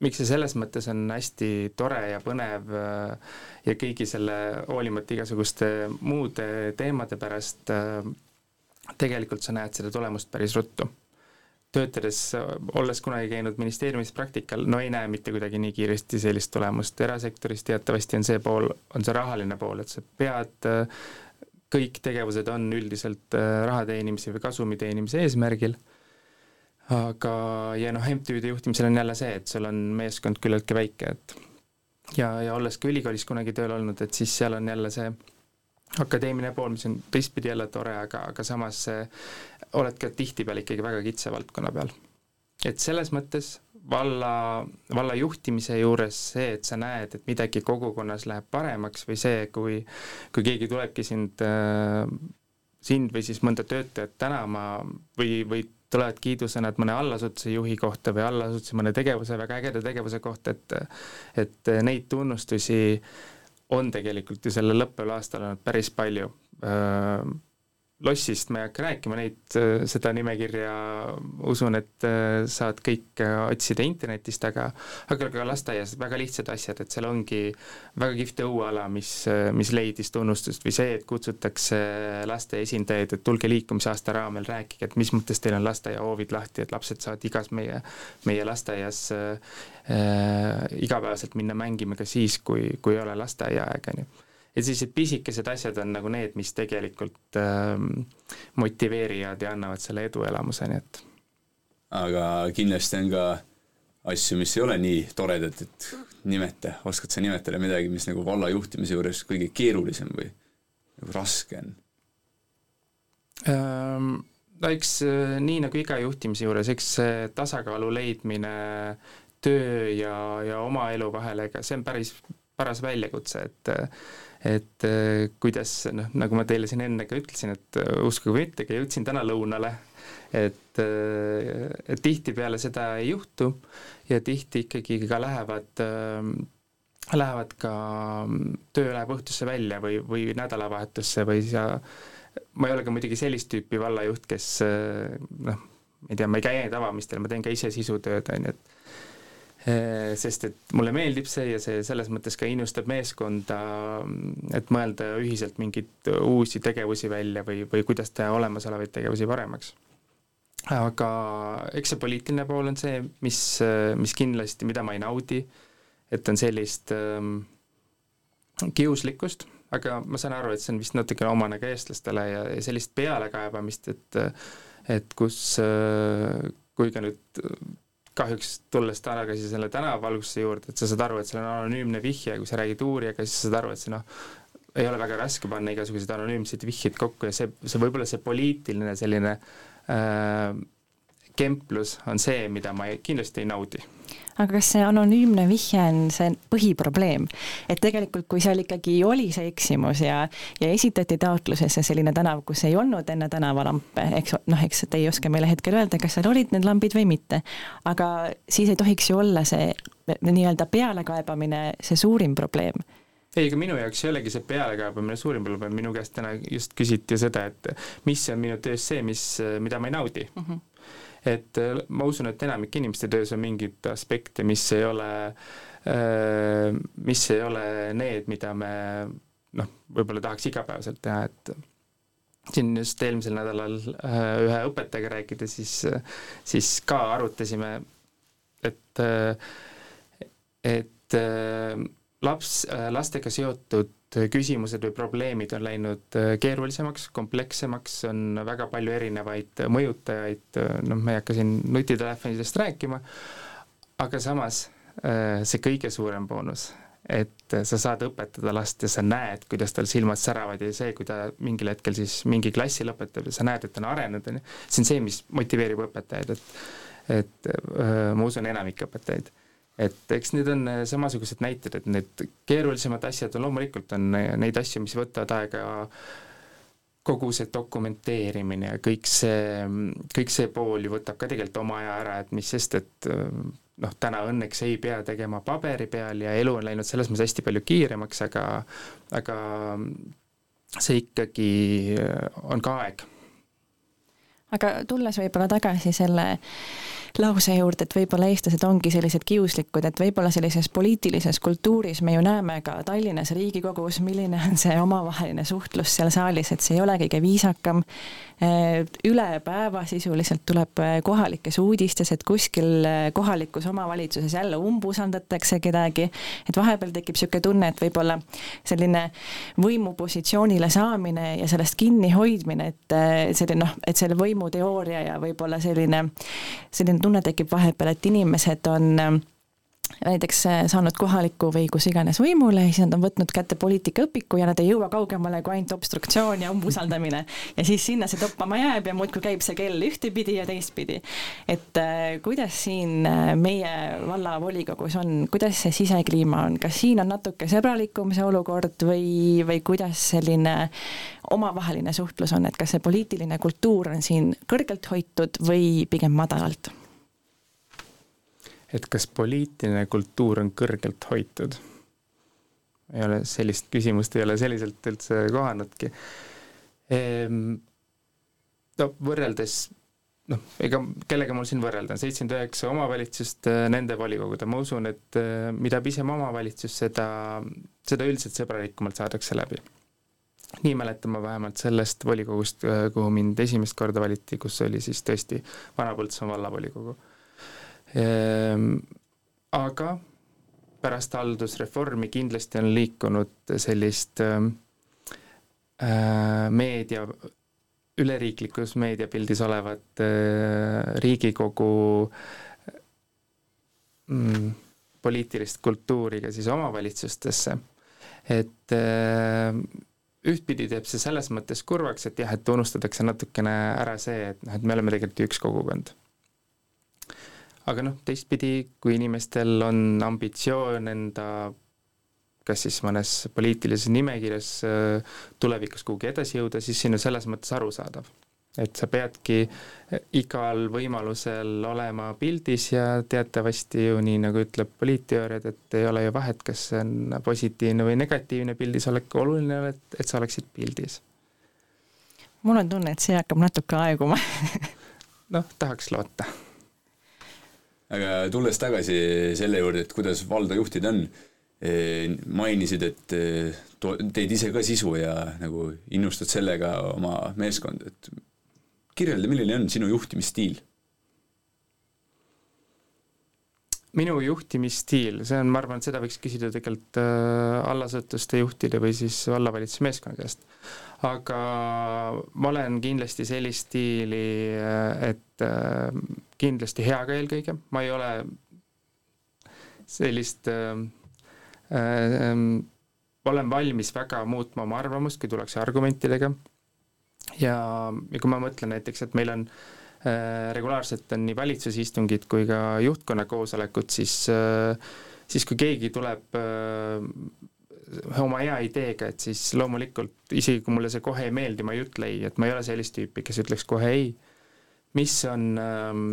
miks see selles mõttes on hästi tore ja põnev ja kõigi selle, hoolimata igasuguste muude teemade pärast tegelikult sa näed seda tulemust päris ruttu. töötades, olles kunagi käinud ministeeriumis praktikal, no ei näe mitte kuidagi nii kiiresti sellist tulemust, erasektoris teatavasti on see pool, on see rahaline pool, et sa pead, kõik tegevused on üldiselt raha teenimise või kasumi teenimise eesmärgil, aga, ja noh, MTÜ-de juhtimisel on jälle see, et sul on meeskond küllaltki väike, et ja, ja olles ka ülikoolis kunagi tööl olnud, et siis seal on jälle see akadeemiline pool, mis on teistpidi jälle tore, aga, aga samas oled ka tihtipeale ikkagi väga kitsa valdkonna peal. et selles mõttes valla, valla juhtimise juures see, et sa näed, et midagi kogukonnas läheb paremaks või see, kui kui keegi tulebki sind äh, sind või siis mõnda töötajat tänama või, või tulevad kiidusõnad mõne allasutuse juhi kohta või allasutuse mõne tegevuse, väga ägeda tegevuse kohta, et et neid tunnustusi on tegelikult ju sellel lõppeval aastal olnud päris palju äh, lossist ma ei hakka rääkima, neid, äh, seda nimekirja. Usun, et äh, saad kõik äh, otsida internetist, aga aga ka lasteaias. Väga lihtsad asjad, et seal ongi väga kihvt õueala, mis, mis leidis tunnustust või see, et kutsutakse laste esindajaid, et tulge liikumisaasta raamel, rääkige, et mis mõttes teil on lasteaiahoovid lahti, et lapsed saavad igas meie, meie lasteaias äh, igapäevaselt minna mängima ka siis, kui, kui ei ole lasteaiaaeg, on ju et sellised pisikesed asjad on nagu need, mis tegelikult ähm, motiveerivad ja annavad selle eduelamuse, nii et. aga kindlasti on ka asju, mis ei ole nii toredad, et nimeta, oskad sa nimetada midagi, mis nagu valla juhtimise juures kõige keerulisem või nagu raske on ähm,? no eks äh, nii nagu iga juhtimise juures, eks see tasakaalu leidmine töö ja, ja oma elu vahel, ega see on päris paras väljakutse, et et äh, kuidas noh, nagu ma teile siin enne ka ütlesin, et äh, uskuge või mitte, jõudsin täna lõunale, et, äh, et tihtipeale seda ei juhtu ja tihti ikkagi ka lähevad lähevad ka, töö läheb õhtusse välja või, või nädalavahetusse või sa, ma ei ole ka muidugi sellist tüüpi vallajuht, kes noh, ma ei tea, ma ei käi avamistel, ma teen ka ise sisutööd, on ju, et sest et mulle meeldib see ja see selles mõttes ka innustab meeskonda, et mõelda ühiselt mingeid uusi tegevusi välja või, või kuidas teha olemasolevaid tegevusi paremaks. aga eks see poliitiline pool on see, mis, mis kindlasti, mida ma ei naudi, et on sellist ähm, kiuslikkust, aga ma saan aru, et see on vist natuke omane ka eestlastele ja, ja sellist pealekaebamist, et et kus, kui ka nüüd kahjuks tulles tagasi selle tänavavalgustuse juurde, et sa saad aru, et seal on anonüümne vihje, kui sa räägid uurijaga, siis sa saad aru, et see noh, ei ole väga raske panna igasuguseid anonüümseid vihjeid kokku ja see, see võib-olla see poliitiline selline äh, kemplus on see, mida ma ei, kindlasti ei naudi aga kas see anonüümne vihje on see põhiprobleem? et tegelikult, kui seal ikkagi oli see eksimus ja, ja esitati taotlusesse selline tänav, kus ei olnud enne tänavalampe, eks noh, eks te ei oska meile hetkel öelda, kas seal olid need lambid või mitte, aga siis ei tohiks ju olla see nii-öelda pealekaebamine see suurim probleem ei, ega minu jaoks ei olegi see pealekaebamine suurim probleem, minu käest täna just küsiti seda, et mis on minu töös see, mis, mida ma ei naudi mm. -hmm et äh, ma usun, et enamike inimeste töös on mingeid aspekte, mis ei ole, äh, mis ei ole need, mida me noh, võib-olla tahaks igapäevaselt teha, et siin just eelmisel nädalal äh, ühe õpetajaga rääkides, siis, siis ka arutasime, et, et laps, lastega seotud küsimused või probleemid on läinud äh, keerulisemaks, komplekssemaks, on väga palju erinevaid mõjutajaid, äh, noh, ma ei hakka siin nutitelefonidest rääkima, aga samas äh, see kõige suurem boonus, et sa saad õpetada last ja sa näed, kuidas tal silmad säravad ja see, kui ta mingil hetkel siis mingi klassi lõpetab ja sa näed, et ta on arenenud, on ju, see on see, mis motiveerib õpetajaid, et et öö, ma usun, enamik õpetajaid et eks need on äh, samasugused näited, et need keerulisemad asjad on loomulikult, on äh, neid asju, mis võtavad aega kogu see dokumenteerimine ja kõik see, kõik see pool ju võtab ka tegelikult oma aja ära, et mis sest, et äh, noh, täna õnneks ei pea tegema paberi peal ja elu on läinud selles mõttes hästi palju kiiremaks, aga aga see ikkagi on ka aeg. Aga tulles võib-olla tagasi selle äh, lause juurde, et võib-olla eestlased ongi sellised kiuslikud, et võib-olla sellises poliitilises kultuuris me ju näeme ka Tallinnas Riigikogus, milline on see omavaheline suhtlus seal saalis, et see ei ole kõige viisakam. üle päeva sisuliselt tuleb kohalikes uudistes, et kuskil kohalikus omavalitsuses jälle umbusaldatakse kedagi, et vahepeal tekib niisugune tunne, et võib-olla selline võimupositsioonile saamine ja sellest kinnihoidmine, et selline noh, et selle võimuteooria ja võib-olla selline, selline tunne tekib vahepeal, et inimesed on näiteks äh, saanud kohaliku või kus iganes võimule, siis nad on võtnud kätte poliitikaõpiku ja nad ei jõua kaugemale kui ainult obstruktsioon ja umbusaldamine. ja siis sinna see toppama jääb ja muudkui käib see kell ühtepidi ja teistpidi. et äh, kuidas siin äh, meie vallavolikogus on, kuidas see sisekliima on, kas siin on natuke sõbralikum see olukord või, või kuidas selline omavaheline suhtlus on, et kas see poliitiline kultuur on siin kõrgelt hoitud või pigem madalalt? Et kas poliitiline kultuur on kõrgelt hoitud? ei ole, sellist küsimust ei ole selliselt üldse kohanudki ehm,. no võrreldes noh, ega kellega mul siin võrrelda, seitsekümmend üheksa omavalitsust, äh, nende volikogud ja ma usun, et äh, mida pisem omavalitsus, seda, seda üldiselt sõbralikumalt saadakse läbi. nii mäletan ma vähemalt sellest volikogust, äh, kuhu mind esimest korda valiti, kus oli siis tõesti Vana-Põltsamaa vallavolikogu aga pärast haldusreformi kindlasti on liikunud sellist ehm, äh, meedia, üleriiklikus meediapildis olevat äh, Riigikogu mm, poliitilist kultuuri ka siis omavalitsustesse, et äh, ühtpidi teeb see selles mõttes kurvaks, et jah, et unustatakse natukene ära see, et noh, et me oleme tegelikult üks kogukond aga noh, teistpidi, kui inimestel on ambitsioon enda kas siis mõnes poliitilises nimekirjas äh, tulevikus kuhugi edasi jõuda, siis siin on selles mõttes arusaadav. et sa peadki äh, igal võimalusel olema pildis ja teatavasti ju nii, nagu ütleb poliitteooriad, et ei ole ju vahet, kas see on positiivne või negatiivne pildis olek, oluline on, et, et sa oleksid pildis. mul on tunne, et see hakkab natuke aeguma noh, tahaks loota aga tulles tagasi selle juurde, et kuidas valda juhtida on, eh, mainisid, et eh, teed ise ka sisu ja nagu innustad sellega oma meeskonda, et kirjelda, milline on sinu juhtimisstiil? Minu juhtimisstiil, see on, ma arvan, et seda võiks küsida tegelikult äh, allasutuste juhtide või siis vallavalitsuse meeskonna käest aga ma olen kindlasti sellist stiili, et äh, kindlasti hea ka eelkõige, ma ei ole sellist äh, äh, olen valmis väga muutma oma arvamust, kui tullakse argumentidega. ja, ja kui ma mõtlen näiteks, et meil on äh, regulaarselt on nii valitsusistungid kui ka juhtkonna koosolekud, siis äh, siis kui keegi tuleb äh, oma hea ideega, et siis loomulikult isegi kui mulle see kohe ei meeldi, ma ei ütle ei, et ma ei ole sellist tüüpi, kes ütleks kohe ei. mis on ähm,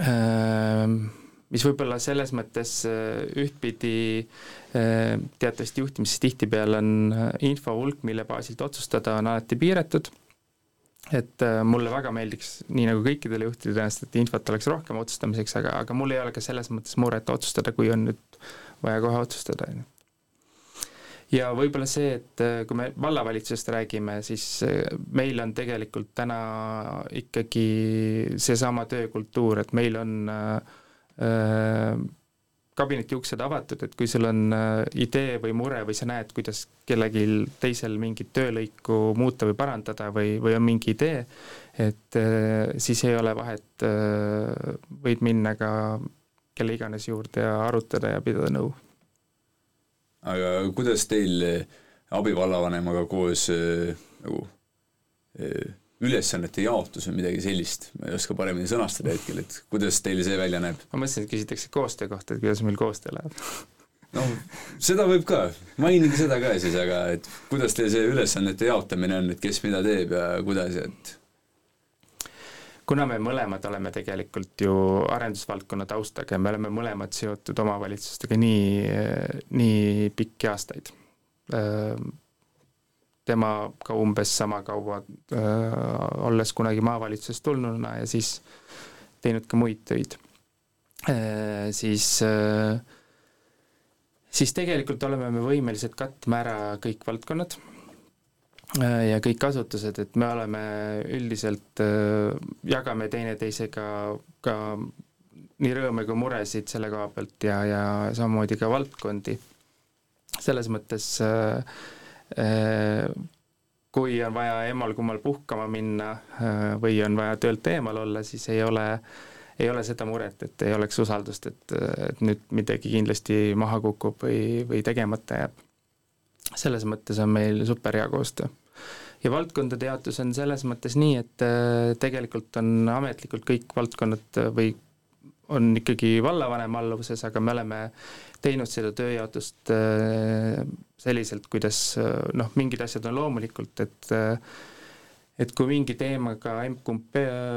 ähm, mis võib-olla selles mõttes äh, ühtpidi äh, teatavasti juhtimises tihtipeale on äh, info hulk, mille baasilt otsustada, on alati piiratud, et mulle väga meeldiks, nii nagu kõikidele juhtidele tõenäoliselt, et infot oleks rohkem otsustamiseks, aga, aga mul ei ole ka selles mõttes muret otsustada, kui on nüüd vaja kohe otsustada, on ju. Ja võib-olla see, et äh, kui me vallavalitsusest räägime, siis äh, meil on tegelikult täna ikkagi seesama töökultuur, et meil on äh, äh, kabineti uksed avatud, et kui sul on äh, idee või mure või sa näed, kuidas kellelgi teisel mingit töölõiku muuta või parandada või, või on mingi idee, et äh, siis ei ole vahet äh,, võid minna ka kelle iganes juurde ja arutada ja pidada nõu. Aga kuidas teil abivallavanemaga koos nagu äh, ülesannete jaotus või midagi sellist, ma ei oska paremini sõnastada hetkel, et kuidas teil see välja näeb? ma mõtlesin, et küsitakse koostöö kohta, et kuidas meil koostöö läheb no seda võib ka, mainige seda ka siis, aga et kuidas teil see ülesannete jaotamine on, et kes mida teeb ja kuidas et kuna me mõlemad oleme tegelikult ju arendusvaldkonna taustaga ja me oleme mõlemad seotud omavalitsustega nii, nii pikki aastaid. Tema ka umbes sama kaua, olles kunagi maavalitsusest tulnuna ja siis teinud ka muid töid, siis siis tegelikult oleme me võimelised katma ära kõik valdkonnad Äh, ja kõik asutused, et me oleme üldiselt, äh, jagame teineteisega ka nii rõõme kui muresid selle koha pealt ja, ja samamoodi ka valdkondi. selles mõttes äh, kui on vaja emmal-kummal puhkama minna või on vaja töölt eemal olla, siis ei ole, ei ole seda muret, et ei oleks usaldust, et, et nüüd midagi kindlasti maha kukub või, või tegemata jääb. selles mõttes on meil super hea koostöö. ja valdkondade jaotus on selles mõttes nii, et äh, tegelikult on ametlikult kõik valdkonnad või on ikkagi vallavanema alluvuses, aga me oleme teinud seda tööjaotust äh, selliselt, kuidas äh, noh, mingid asjad on loomulikult, et et kui mingi teemaga emb-kumb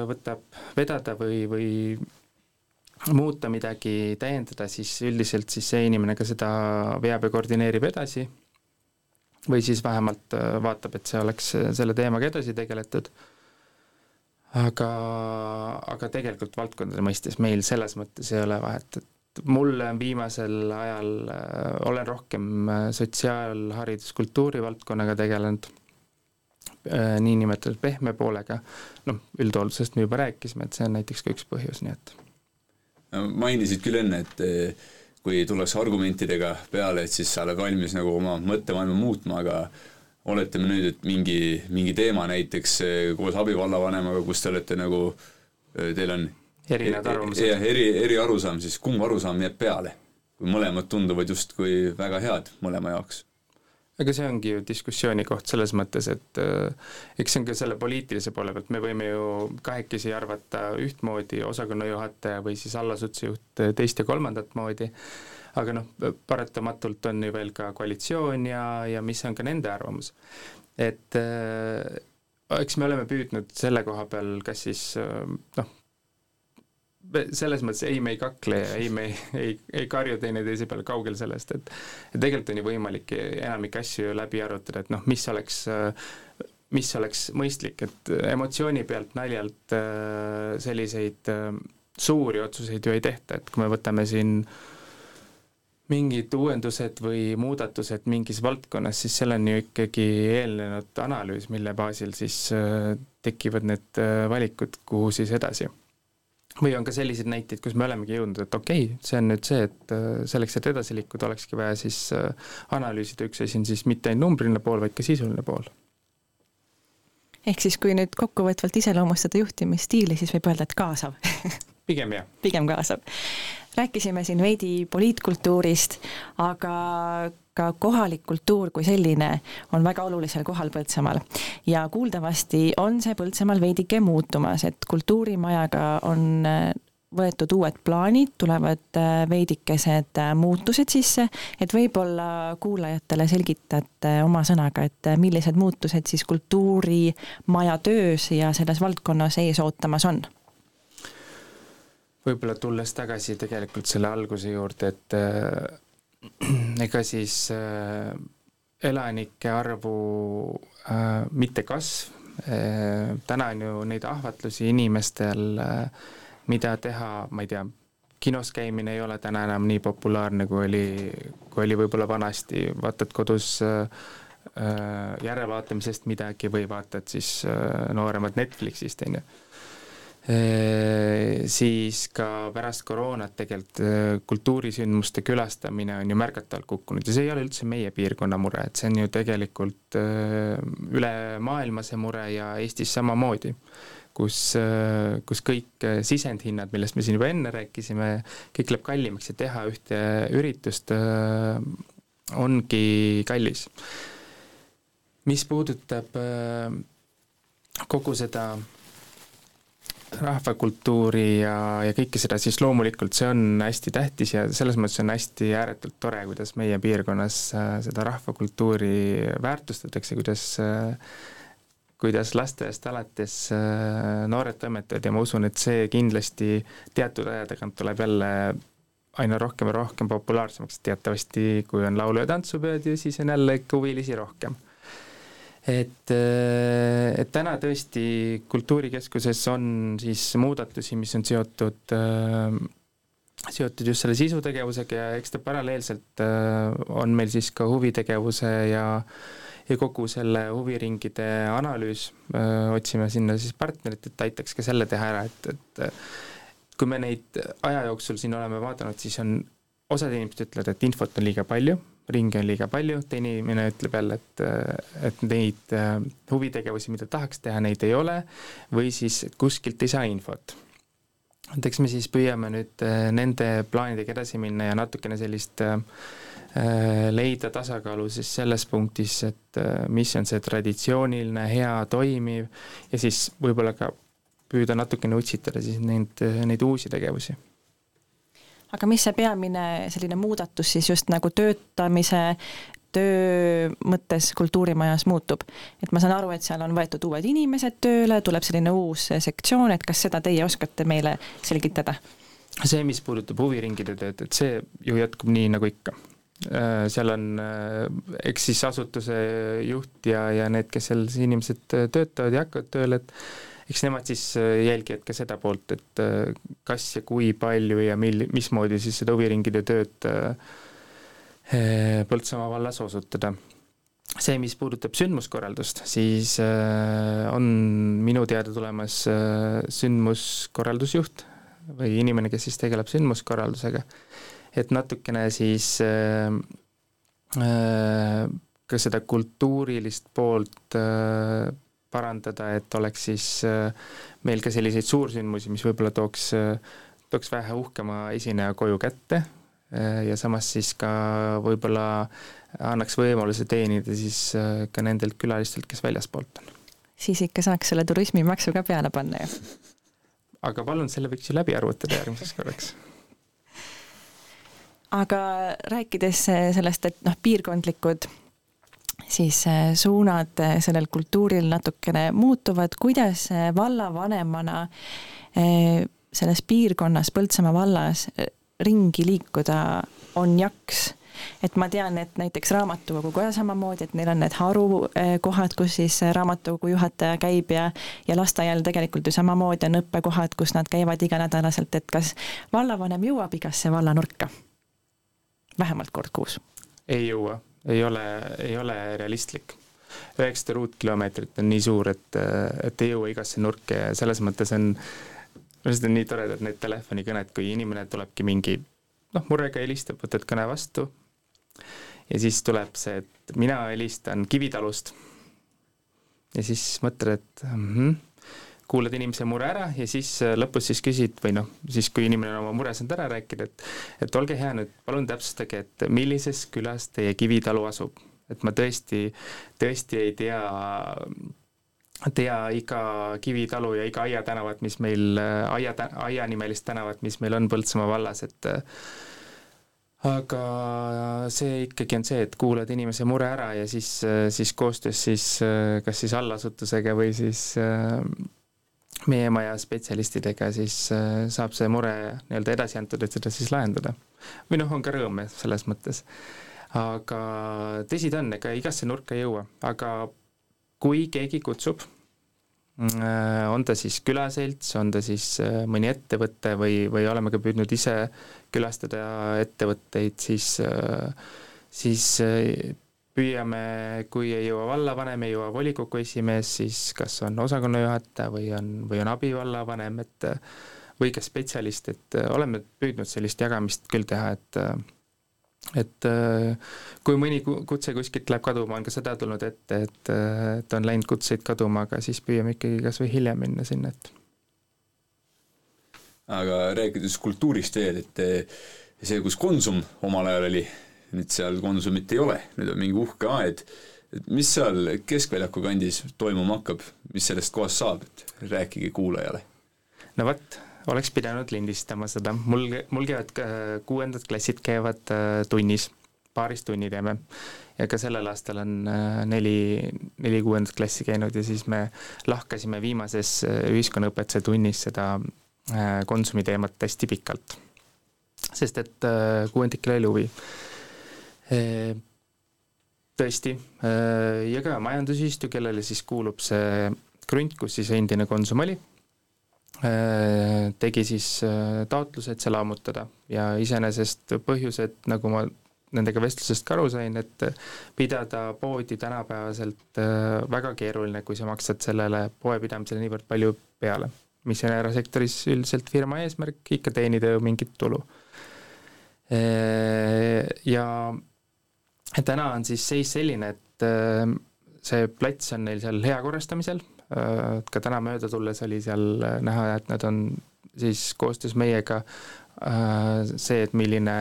võtab vedada või, või muuta midagi, täiendada, siis üldiselt siis see inimene ka seda veab ja koordineerib edasi või siis vähemalt äh, vaatab, et see oleks selle teemaga edasi tegeletud. Aga, aga tegelikult valdkondade mõistes meil selles mõttes ei ole vahet, et mulle on viimasel ajal, äh, olen rohkem äh, sotsiaalharidus, kultuuri valdkonnaga tegelenud Äh, niinimetatud pehme poolega, noh, üldhooldusest me juba rääkisime, et see on näiteks ka üks põhjus, nii et. Mainisid küll enne, et kui tullakse argumentidega peale, et siis sa oled valmis nagu oma mõttemaailma muutma, aga oletame nüüd, et mingi, mingi teema näiteks eh, koos abivallavanemaga, kus te olete nagu, eh, teil on erinevad arvamused. jah, eri, eri arusaam, siis kumb arusaam jääb peale? kui mõlemad tunduvad justkui väga head mõlema jaoks aga see ongi ju diskussiooni koht selles mõttes, et äh, eks see on ka selle poliitilise poole pealt, me võime ju kahekesi arvata ühtmoodi, osakonna juhataja või siis allasutuse teist ja kolmandat moodi, aga noh, paratamatult on ju veel ka koalitsioon ja, ja mis on ka nende arvamus. et äh, eks me oleme püüdnud selle koha peal kas siis äh, noh, selles mõttes ei, me ei kakle ja ei, me ei, ei, ei karju teineteise peale, kaugel sellest, et et tegelikult on ju võimalik enamik asju läbi arutada, et noh, mis oleks mis oleks mõistlik, et emotsiooni pealt, naljalt selliseid suuri otsuseid ju ei tehta, et kui me võtame siin mingid uuendused või muudatused mingis valdkonnas, siis selleni ju ikkagi eelnenud analüüs, mille baasil siis tekivad need valikud, kuhu siis edasi või on ka selliseid näiteid, kus me olemegi jõudnud, et okei okay,, see on nüüd see, et äh, selleks, et edasi liikuda, olekski vaja siis äh, analüüsida, üks asi on siis mitte ainult numbriline pool, vaid ka sisuline pool. ehk siis, kui nüüd kokkuvõtvalt iseloomustada juhtimisstiili, siis võib öelda, et kaasav pigem jah. pigem kaasav. rääkisime siin veidi poliitkultuurist, aga ka kohalik kultuur kui selline on väga olulisel kohal Põltsamaal. ja kuuldavasti on see Põltsamaal veidike muutumas, et kultuurimajaga on äh, võetud uued plaanid, tulevad äh, veidikesed äh, muutused sisse, et võib-olla kuulajatele selgitate oma sõnaga, et millised muutused siis kultuurimaja töös ja selles valdkonnas ees ootamas on? Võib-olla tulles tagasi tegelikult selle alguse juurde, et ega siis äh, elanike arvu äh, mitte kasv äh,, täna on ju neid ahvatlusi inimestel äh,, mida teha, ma ei tea, kinos käimine ei ole täna enam nii populaarne, kui oli, kui oli võib-olla vanasti, vaatad kodus äh, äh järelevaatamisest midagi või vaatad siis äh, nooremat Netflixist, on ju siis ka pärast koroonat tegelikult kultuurisündmuste külastamine on ju märgatavalt kukkunud ja see ei ole üldse meie piirkonna mure, et see on ju tegelikult üle maailma see mure ja Eestis samamoodi, kus, kus kõik sisendhinnad, millest me siin juba enne rääkisime, kõik läheb kallimaks ja teha ühte üritust ongi kallis. mis puudutab kogu seda rahvakultuuri ja, ja kõike seda, siis loomulikult see on hästi tähtis ja selles mõttes on hästi ääretult tore, kuidas meie piirkonnas äh, seda rahvakultuuri väärtustatakse, kuidas äh, kuidas lasteaiast alates äh, noored toimetajad ja ma usun, et see kindlasti teatud aja tagant tuleb jälle aina rohkem ja rohkem populaarsemaks, teatavasti kui on laulu- ja tantsupeod ja siis on jälle ikka huvilisi rohkem et, äh, et täna tõesti Kultuurikeskuses on siis muudatusi, mis on seotud äh, seotud just selle sisutegevusega ja eks ta paralleelselt äh, on meil siis ka huvitegevuse ja ja kogu selle huviringide analüüs, otsime sinna siis partnerit, et aitaks ka selle teha ära, et, et kui me neid aja jooksul siin oleme vaadanud, siis on, osad inimesed ütlevad, et infot on liiga palju ringe on liiga palju, teine inimene ütleb jälle, et, et neid äh, huvitegevusi, mida tahaks teha, neid ei ole, või siis kuskilt ei saa infot. et eks me siis püüame nüüd nende plaanidega edasi minna ja natukene sellist leida tasakaalu siis selles punktis, et mis on see traditsiooniline, hea, toimiv ja siis võib-olla ka püüda natukene utsitada siis neid, neid uusi tegevusi aga mis see peamine selline muudatus siis just nagu töötamise, töö mõttes kultuurimajas muutub? et ma saan aru, et seal on võetud uued inimesed tööle, tuleb selline uus sektsioon, et kas seda teie oskate meile selgitada? see, mis puudutab huviringide tööd, et see ju jätkub nii, nagu ikka. Äh, seal on äh, eks siis asutuse juht ja, ja need, kes seal siis inimesed töötavad ja hakkavad tööle, et eks nemad siis äh, jälgivad ka seda poolt, et äh, kas ja kui palju ja mil-, mismoodi siis seda huviringide tööd äh, Põltsamaa vallas osutada. see, mis puudutab sündmuskorraldust, siis on minu teada tulemas sündmuskorraldusjuht või inimene, kes siis tegeleb sündmuskorraldusega, et natukene siis ka seda kultuurilist poolt parandada, et oleks siis äh, meil ka selliseid suursündmusi, mis võib-olla tooks, äh, tooks vähe uhkema esineja koju kätte äh, ja samas siis ka võib-olla annaks võimaluse teenida siis ka nendelt külalistelt, kes väljaspoolt on. siis ikka saaks selle turismimaksu ka peale panna ju. aga palun, selle võiks ju läbi arvutada järgmiseks korraks aga rääkides sellest, et noh, piirkondlikud siis äh, suunad äh, sellel kultuuril natukene muutuvad, kuidas äh, vallavanemana selles piirkonnas, Põltsamaa vallas ringi liikuda on jaks? et ma tean, et näiteks raamatukoguga samamoodi, et neil on need harukohad, kus siis raamatukogu juhataja käib ja ja lasteaial tegelikult ju samamoodi on õppekohad, kus nad käivad iganädalaselt, et kas vallavanem jõuab igasse vallanurka? vähemalt kord kuus? ei jõua ei ole, ei ole realistlik. üheksasada ruutkilomeetrit on nii suur, et, et ei jõua igasse nurka ja selles mõttes on, lihtsalt on nii toredad need telefonikõned, kui inimene tulebki mingi noh, murega helistab, võtad kõne vastu ja siis tuleb see, et mina helistan Kivitalust. ja siis mõtled, et mm -hmm, kuulad inimese mure ära ja siis äh, lõpus siis küsid või noh, siis kui inimene on oma mure saanud ära rääkida, et et olge hea nüüd, palun täpsustage, et millises külas teie Kivitalu asub. et ma tõesti, tõesti ei tea, tea iga Kivitalu ja iga aiatänavat, mis meil, äh, aia, aianimelist tänavat, mis meil on Põltsamaa vallas, et äh, aga see ikkagi on see, et kuulad inimese mure ära ja siis, siis koostöös siis kas siis allasutusega või siis meie maja spetsialistidega, siis äh, saab see mure nii-öelda edasi antud, et seda siis lahendada. või noh, on ka rõõm selles mõttes. aga tõsi ta on, ega igasse nurka ei jõua, aga kui keegi kutsub, äh, on ta siis külaselts, on ta siis äh, mõni ettevõte või, või oleme ka püüdnud ise külastada ettevõtteid, siis, siis püüame, kui ei jõua vallavanem, ei jõua volikogu esimees, siis kas on osakonnajuhataja või on, või on abivallavanem, et või ka spetsialist, et oleme püüdnud sellist jagamist küll teha, et et kui mõni kutse kuskilt läheb kaduma, on ka seda tulnud ette, et, et on läinud kutseid kaduma, aga siis püüame ikkagi kas või hiljem minna sinna, et. Aga rääkides kultuurist veel, et see, kus Konsum omal ajal oli, nüüd seal Konsumit ei ole, nüüd on mingi uhke aed, et mis seal Keskväljaku kandis toimuma hakkab, mis sellest kohast saab, et rääkige kuulajale. no vot, oleks pidanud lindistama seda, mul, mul käivad kuuendad klassid käivad äh, tunnis, paaris tunni teeme. ja ka sellel aastal on äh, neli, neli kuuendat klassi käinud ja siis me lahkasime viimases äh, ühiskonnaõpetuse tunnis seda Konsumi teemat hästi pikalt. sest et kuuendikel oli huvi tõesti, ka majandusühistu, kellele siis kuulub see krunt, kus siis endine Konsum oli, tegi siis taotluse, et see lammutada ja iseenesest põhjused, nagu ma nendega vestlusest ka aru sain, et pidada poodi tänapäevaselt väga keeruline, kui sa maksad sellele poepidamisele niivõrd palju peale, mis on erasektoris üldiselt firma eesmärk, ikka teenida ju mingit tulu. Ja täna on siis seis selline, et äh, see plats on neil seal hea korrastamisel, äh, ka täna mööda tulles oli seal äh, näha, et nad on siis koostöös meiega see, et milline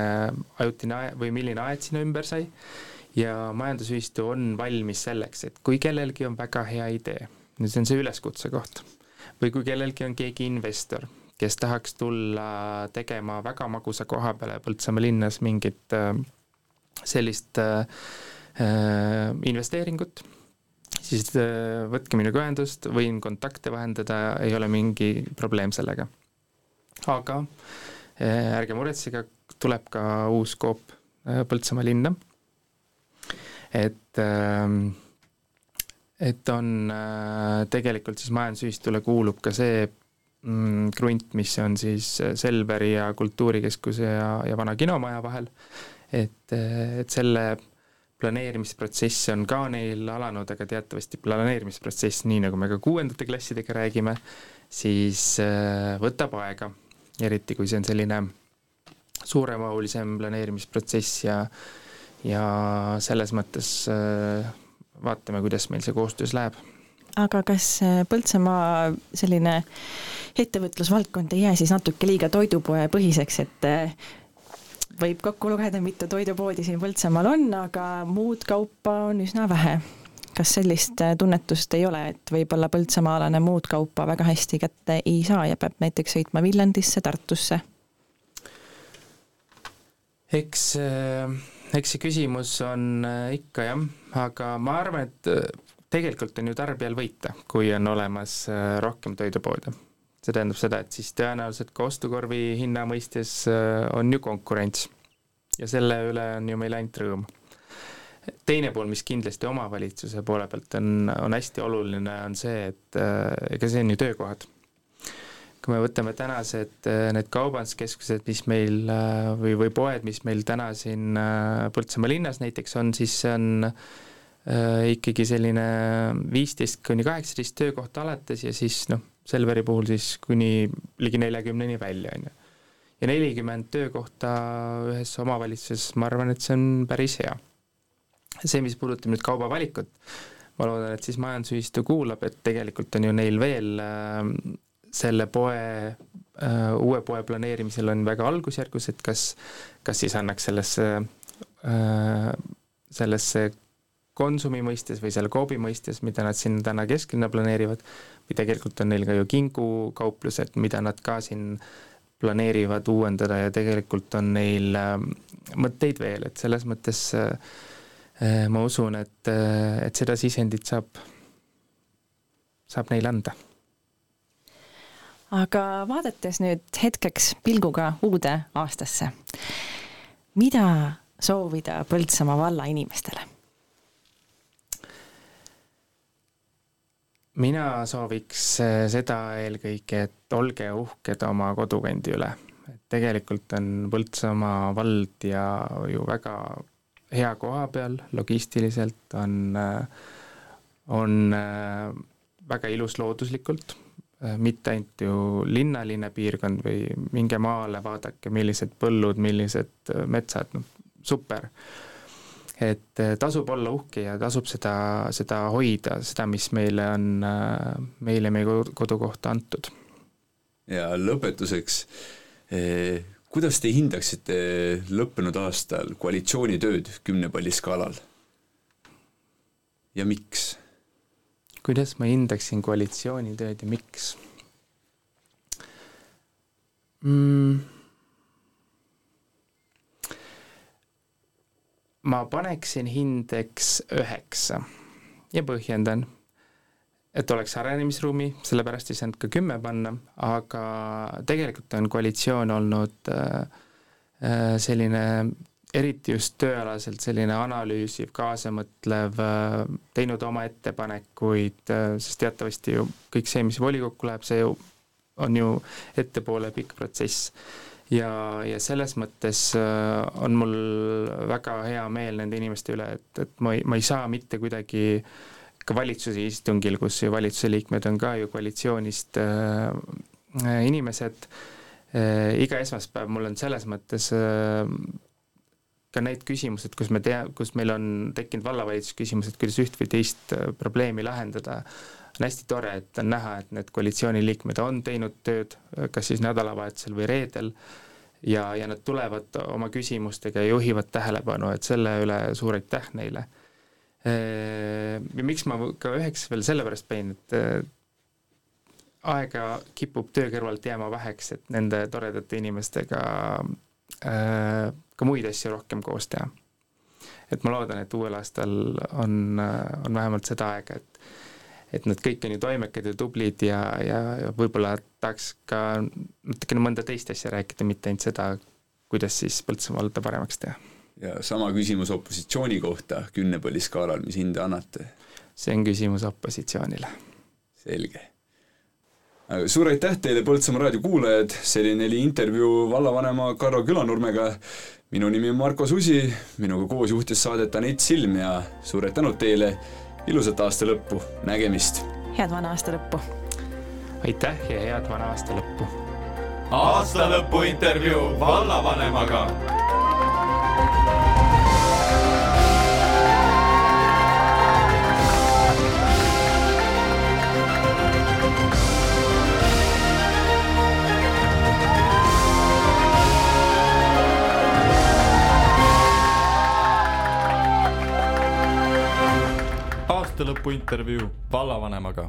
ajutine või milline aed sinna ümber sai. Ja majandusühistu on valmis selleks, et kui kellelgi on väga hea idee, see on see üleskutse koht, või kui kellelgi on keegi investor, kes tahaks tulla tegema väga magusa koha peale Põltsamaa linnas mingit äh, sellist äh, äh, investeeringut, siis võtke minuga ühendust, võin kontakte vahendada, ei ole mingi probleem sellega. aga ärge muretsege, tuleb ka uus koop Põltsamaa linna. Et et on äh, tegelikult siis majandusühistule kuulub ka see mm, krunt, mis on siis Selveri ja Kultuurikeskuse ja, ja vana kinomaja vahel, et, et selle planeerimisprotsess on ka neil alanud, aga teatavasti planeerimisprotsess, nii nagu me ka kuuendate klassidega räägime, siis äh, võtab aega, eriti kui see on selline suuremahulisem planeerimisprotsess ja ja selles mõttes äh, vaatame, kuidas meil see koostöös läheb. aga kas äh, Põltsamaa selline ettevõtlusvaldkond ei jää siis natuke liiga toidupoepõhiseks, et võib kokku lugeda, mitu toidupoodi siin Põltsamaal on, aga muud kaupa on üsna vähe. kas sellist tunnetust ei ole, et võib-olla põltsamaalane muud kaupa väga hästi kätte ei saa ja peab näiteks sõitma Viljandisse, Tartusse? eks äh eks see küsimus on äh, ikka jah, aga ma arvan, et äh, tegelikult on ju tarbijal võita, kui on olemas äh, rohkem toidupoode. See tähendab seda, et siis tõenäoliselt ka ostukorvi hinna mõistes on ju konkurents ja selle üle on ju meil ainult rõõm. teine pool, mis kindlasti omavalitsuse poole pealt on, on hästi oluline, on see, et ega see on ju töökohad kui me võtame tänased äh, need kaubanduskeskused, mis meil äh, või, või poed, mis meil täna siin äh, Põltsamaa linnas näiteks on, siis see on ikkagi selline viisteist kuni kaheksateist töökohta alates ja siis noh, Selveri puhul siis kuni ligi neljakümneni välja, on ju. ja nelikümmend töökohta ühes omavalitsuses, ma arvan, et see on päris hea. see, mis puudutab nüüd kaubavalikut, ma loodan, et siis majandusühistu kuulab, et tegelikult on ju neil veel selle poe äh,, uue poe planeerimisel on väga algusjärgus, et kas, kas siis annaks sellesse äh,, sellesse Konsumi mõistes või selle Coopi mõistes, mida nad siin täna kesklinna planeerivad, või tegelikult on neil ka ju kingukauplused, mida nad ka siin planeerivad uuendada ja tegelikult on neil äh, mõtteid veel, et selles mõttes äh, äh ma usun, et, äh, et seda sisendit saab, saab neile anda aga vaadates nüüd hetkeks pilguga uude aastasse, mida soovida Põltsamaa valla inimestele? Mina sooviks eh, seda eelkõige, et olge uhked oma kodukandi üle. et tegelikult on Põltsamaa vald ja ju väga hea koha peal, logistiliselt on, eh, on eh, väga ilus looduslikult Äh, mitte ainult ju linnaline piirkond või minge maale, vaadake, millised põllud, millised äh, metsad, noh, super. Et äh, tasub olla uhke ja tasub seda, seda hoida, seda, mis meile on, meile meie kodukohta antud. ja lõpetuseks eh,, kuidas te hindaksite lõppenud aastal koalitsiooni tööd kümne palli skaalal? ja miks? kuidas ma hindaksin koalitsiooni tööd ja miks mm.? Ma paneksin hindeks üheksa ja põhjendan, et oleks arenemisruumi, sellepärast ei saanud ka kümme panna, aga tegelikult on koalitsioon olnud äh, äh selline eriti just tööalaselt selline analüüsiv, kaasamõtlev, äh, teinud oma ettepanekuid, sest teatavasti ju kõik see, mis volikokku läheb, see ju on ju ettepoole pikk protsess. Ja, ja selles mõttes äh, on mul väga hea meel nende inimeste üle, et, et ma ei, ma ei saa mitte kuidagi ka valitsuse istungil, kus ju valitsuse liikmed on ka ju koalitsioonist äh, inimesed äh,, iga esmaspäev mul on selles mõttes äh, ka need küsimused, kus me tea, kus meil on tekkinud vallavalitsuses küsimused, kuidas üht või teist äh, probleemi lahendada, on hästi tore, et on näha, et need koalitsiooniliikmed on teinud tööd, kas siis nädalavahetusel või reedel, ja, ja nad tulevad oma küsimustega ja juhivad tähelepanu, et selle üle suur aitäh neile. Ja miks ma ka üheks veel sellepärast panin, et aega kipub töö kõrvalt jääma väheks, et nende toredate inimestega äh, ka muid asju rohkem koos teha. et ma loodan, et uuel aastal on, on vähemalt seda aega, et et nad kõik on ju toimekad ja tublid ja, ja, võib-olla tahaks ka natukene mõnda teist asja rääkida, mitte ainult seda, kuidas siis Põltsamaa valda paremaks teha. ja sama küsimus opositsiooni kohta kümnepalliskaalal, mis hinde annate? see on küsimus opositsioonile. selge suur aitäh teile, Põltsamaa raadio kuulajad, selline oli intervjuu vallavanema Karro Külanurmega. minu nimi on Marko Susi, minuga koos juhtis saadet Anett Silm ja suured tänud teile, ilusat aasta lõppu, nägemist! head vana aasta lõppu! aitäh ja head vana aasta lõppu! aasta lõpu intervjuu vallavanemaga aastalõpu intervjuu vallavanemaga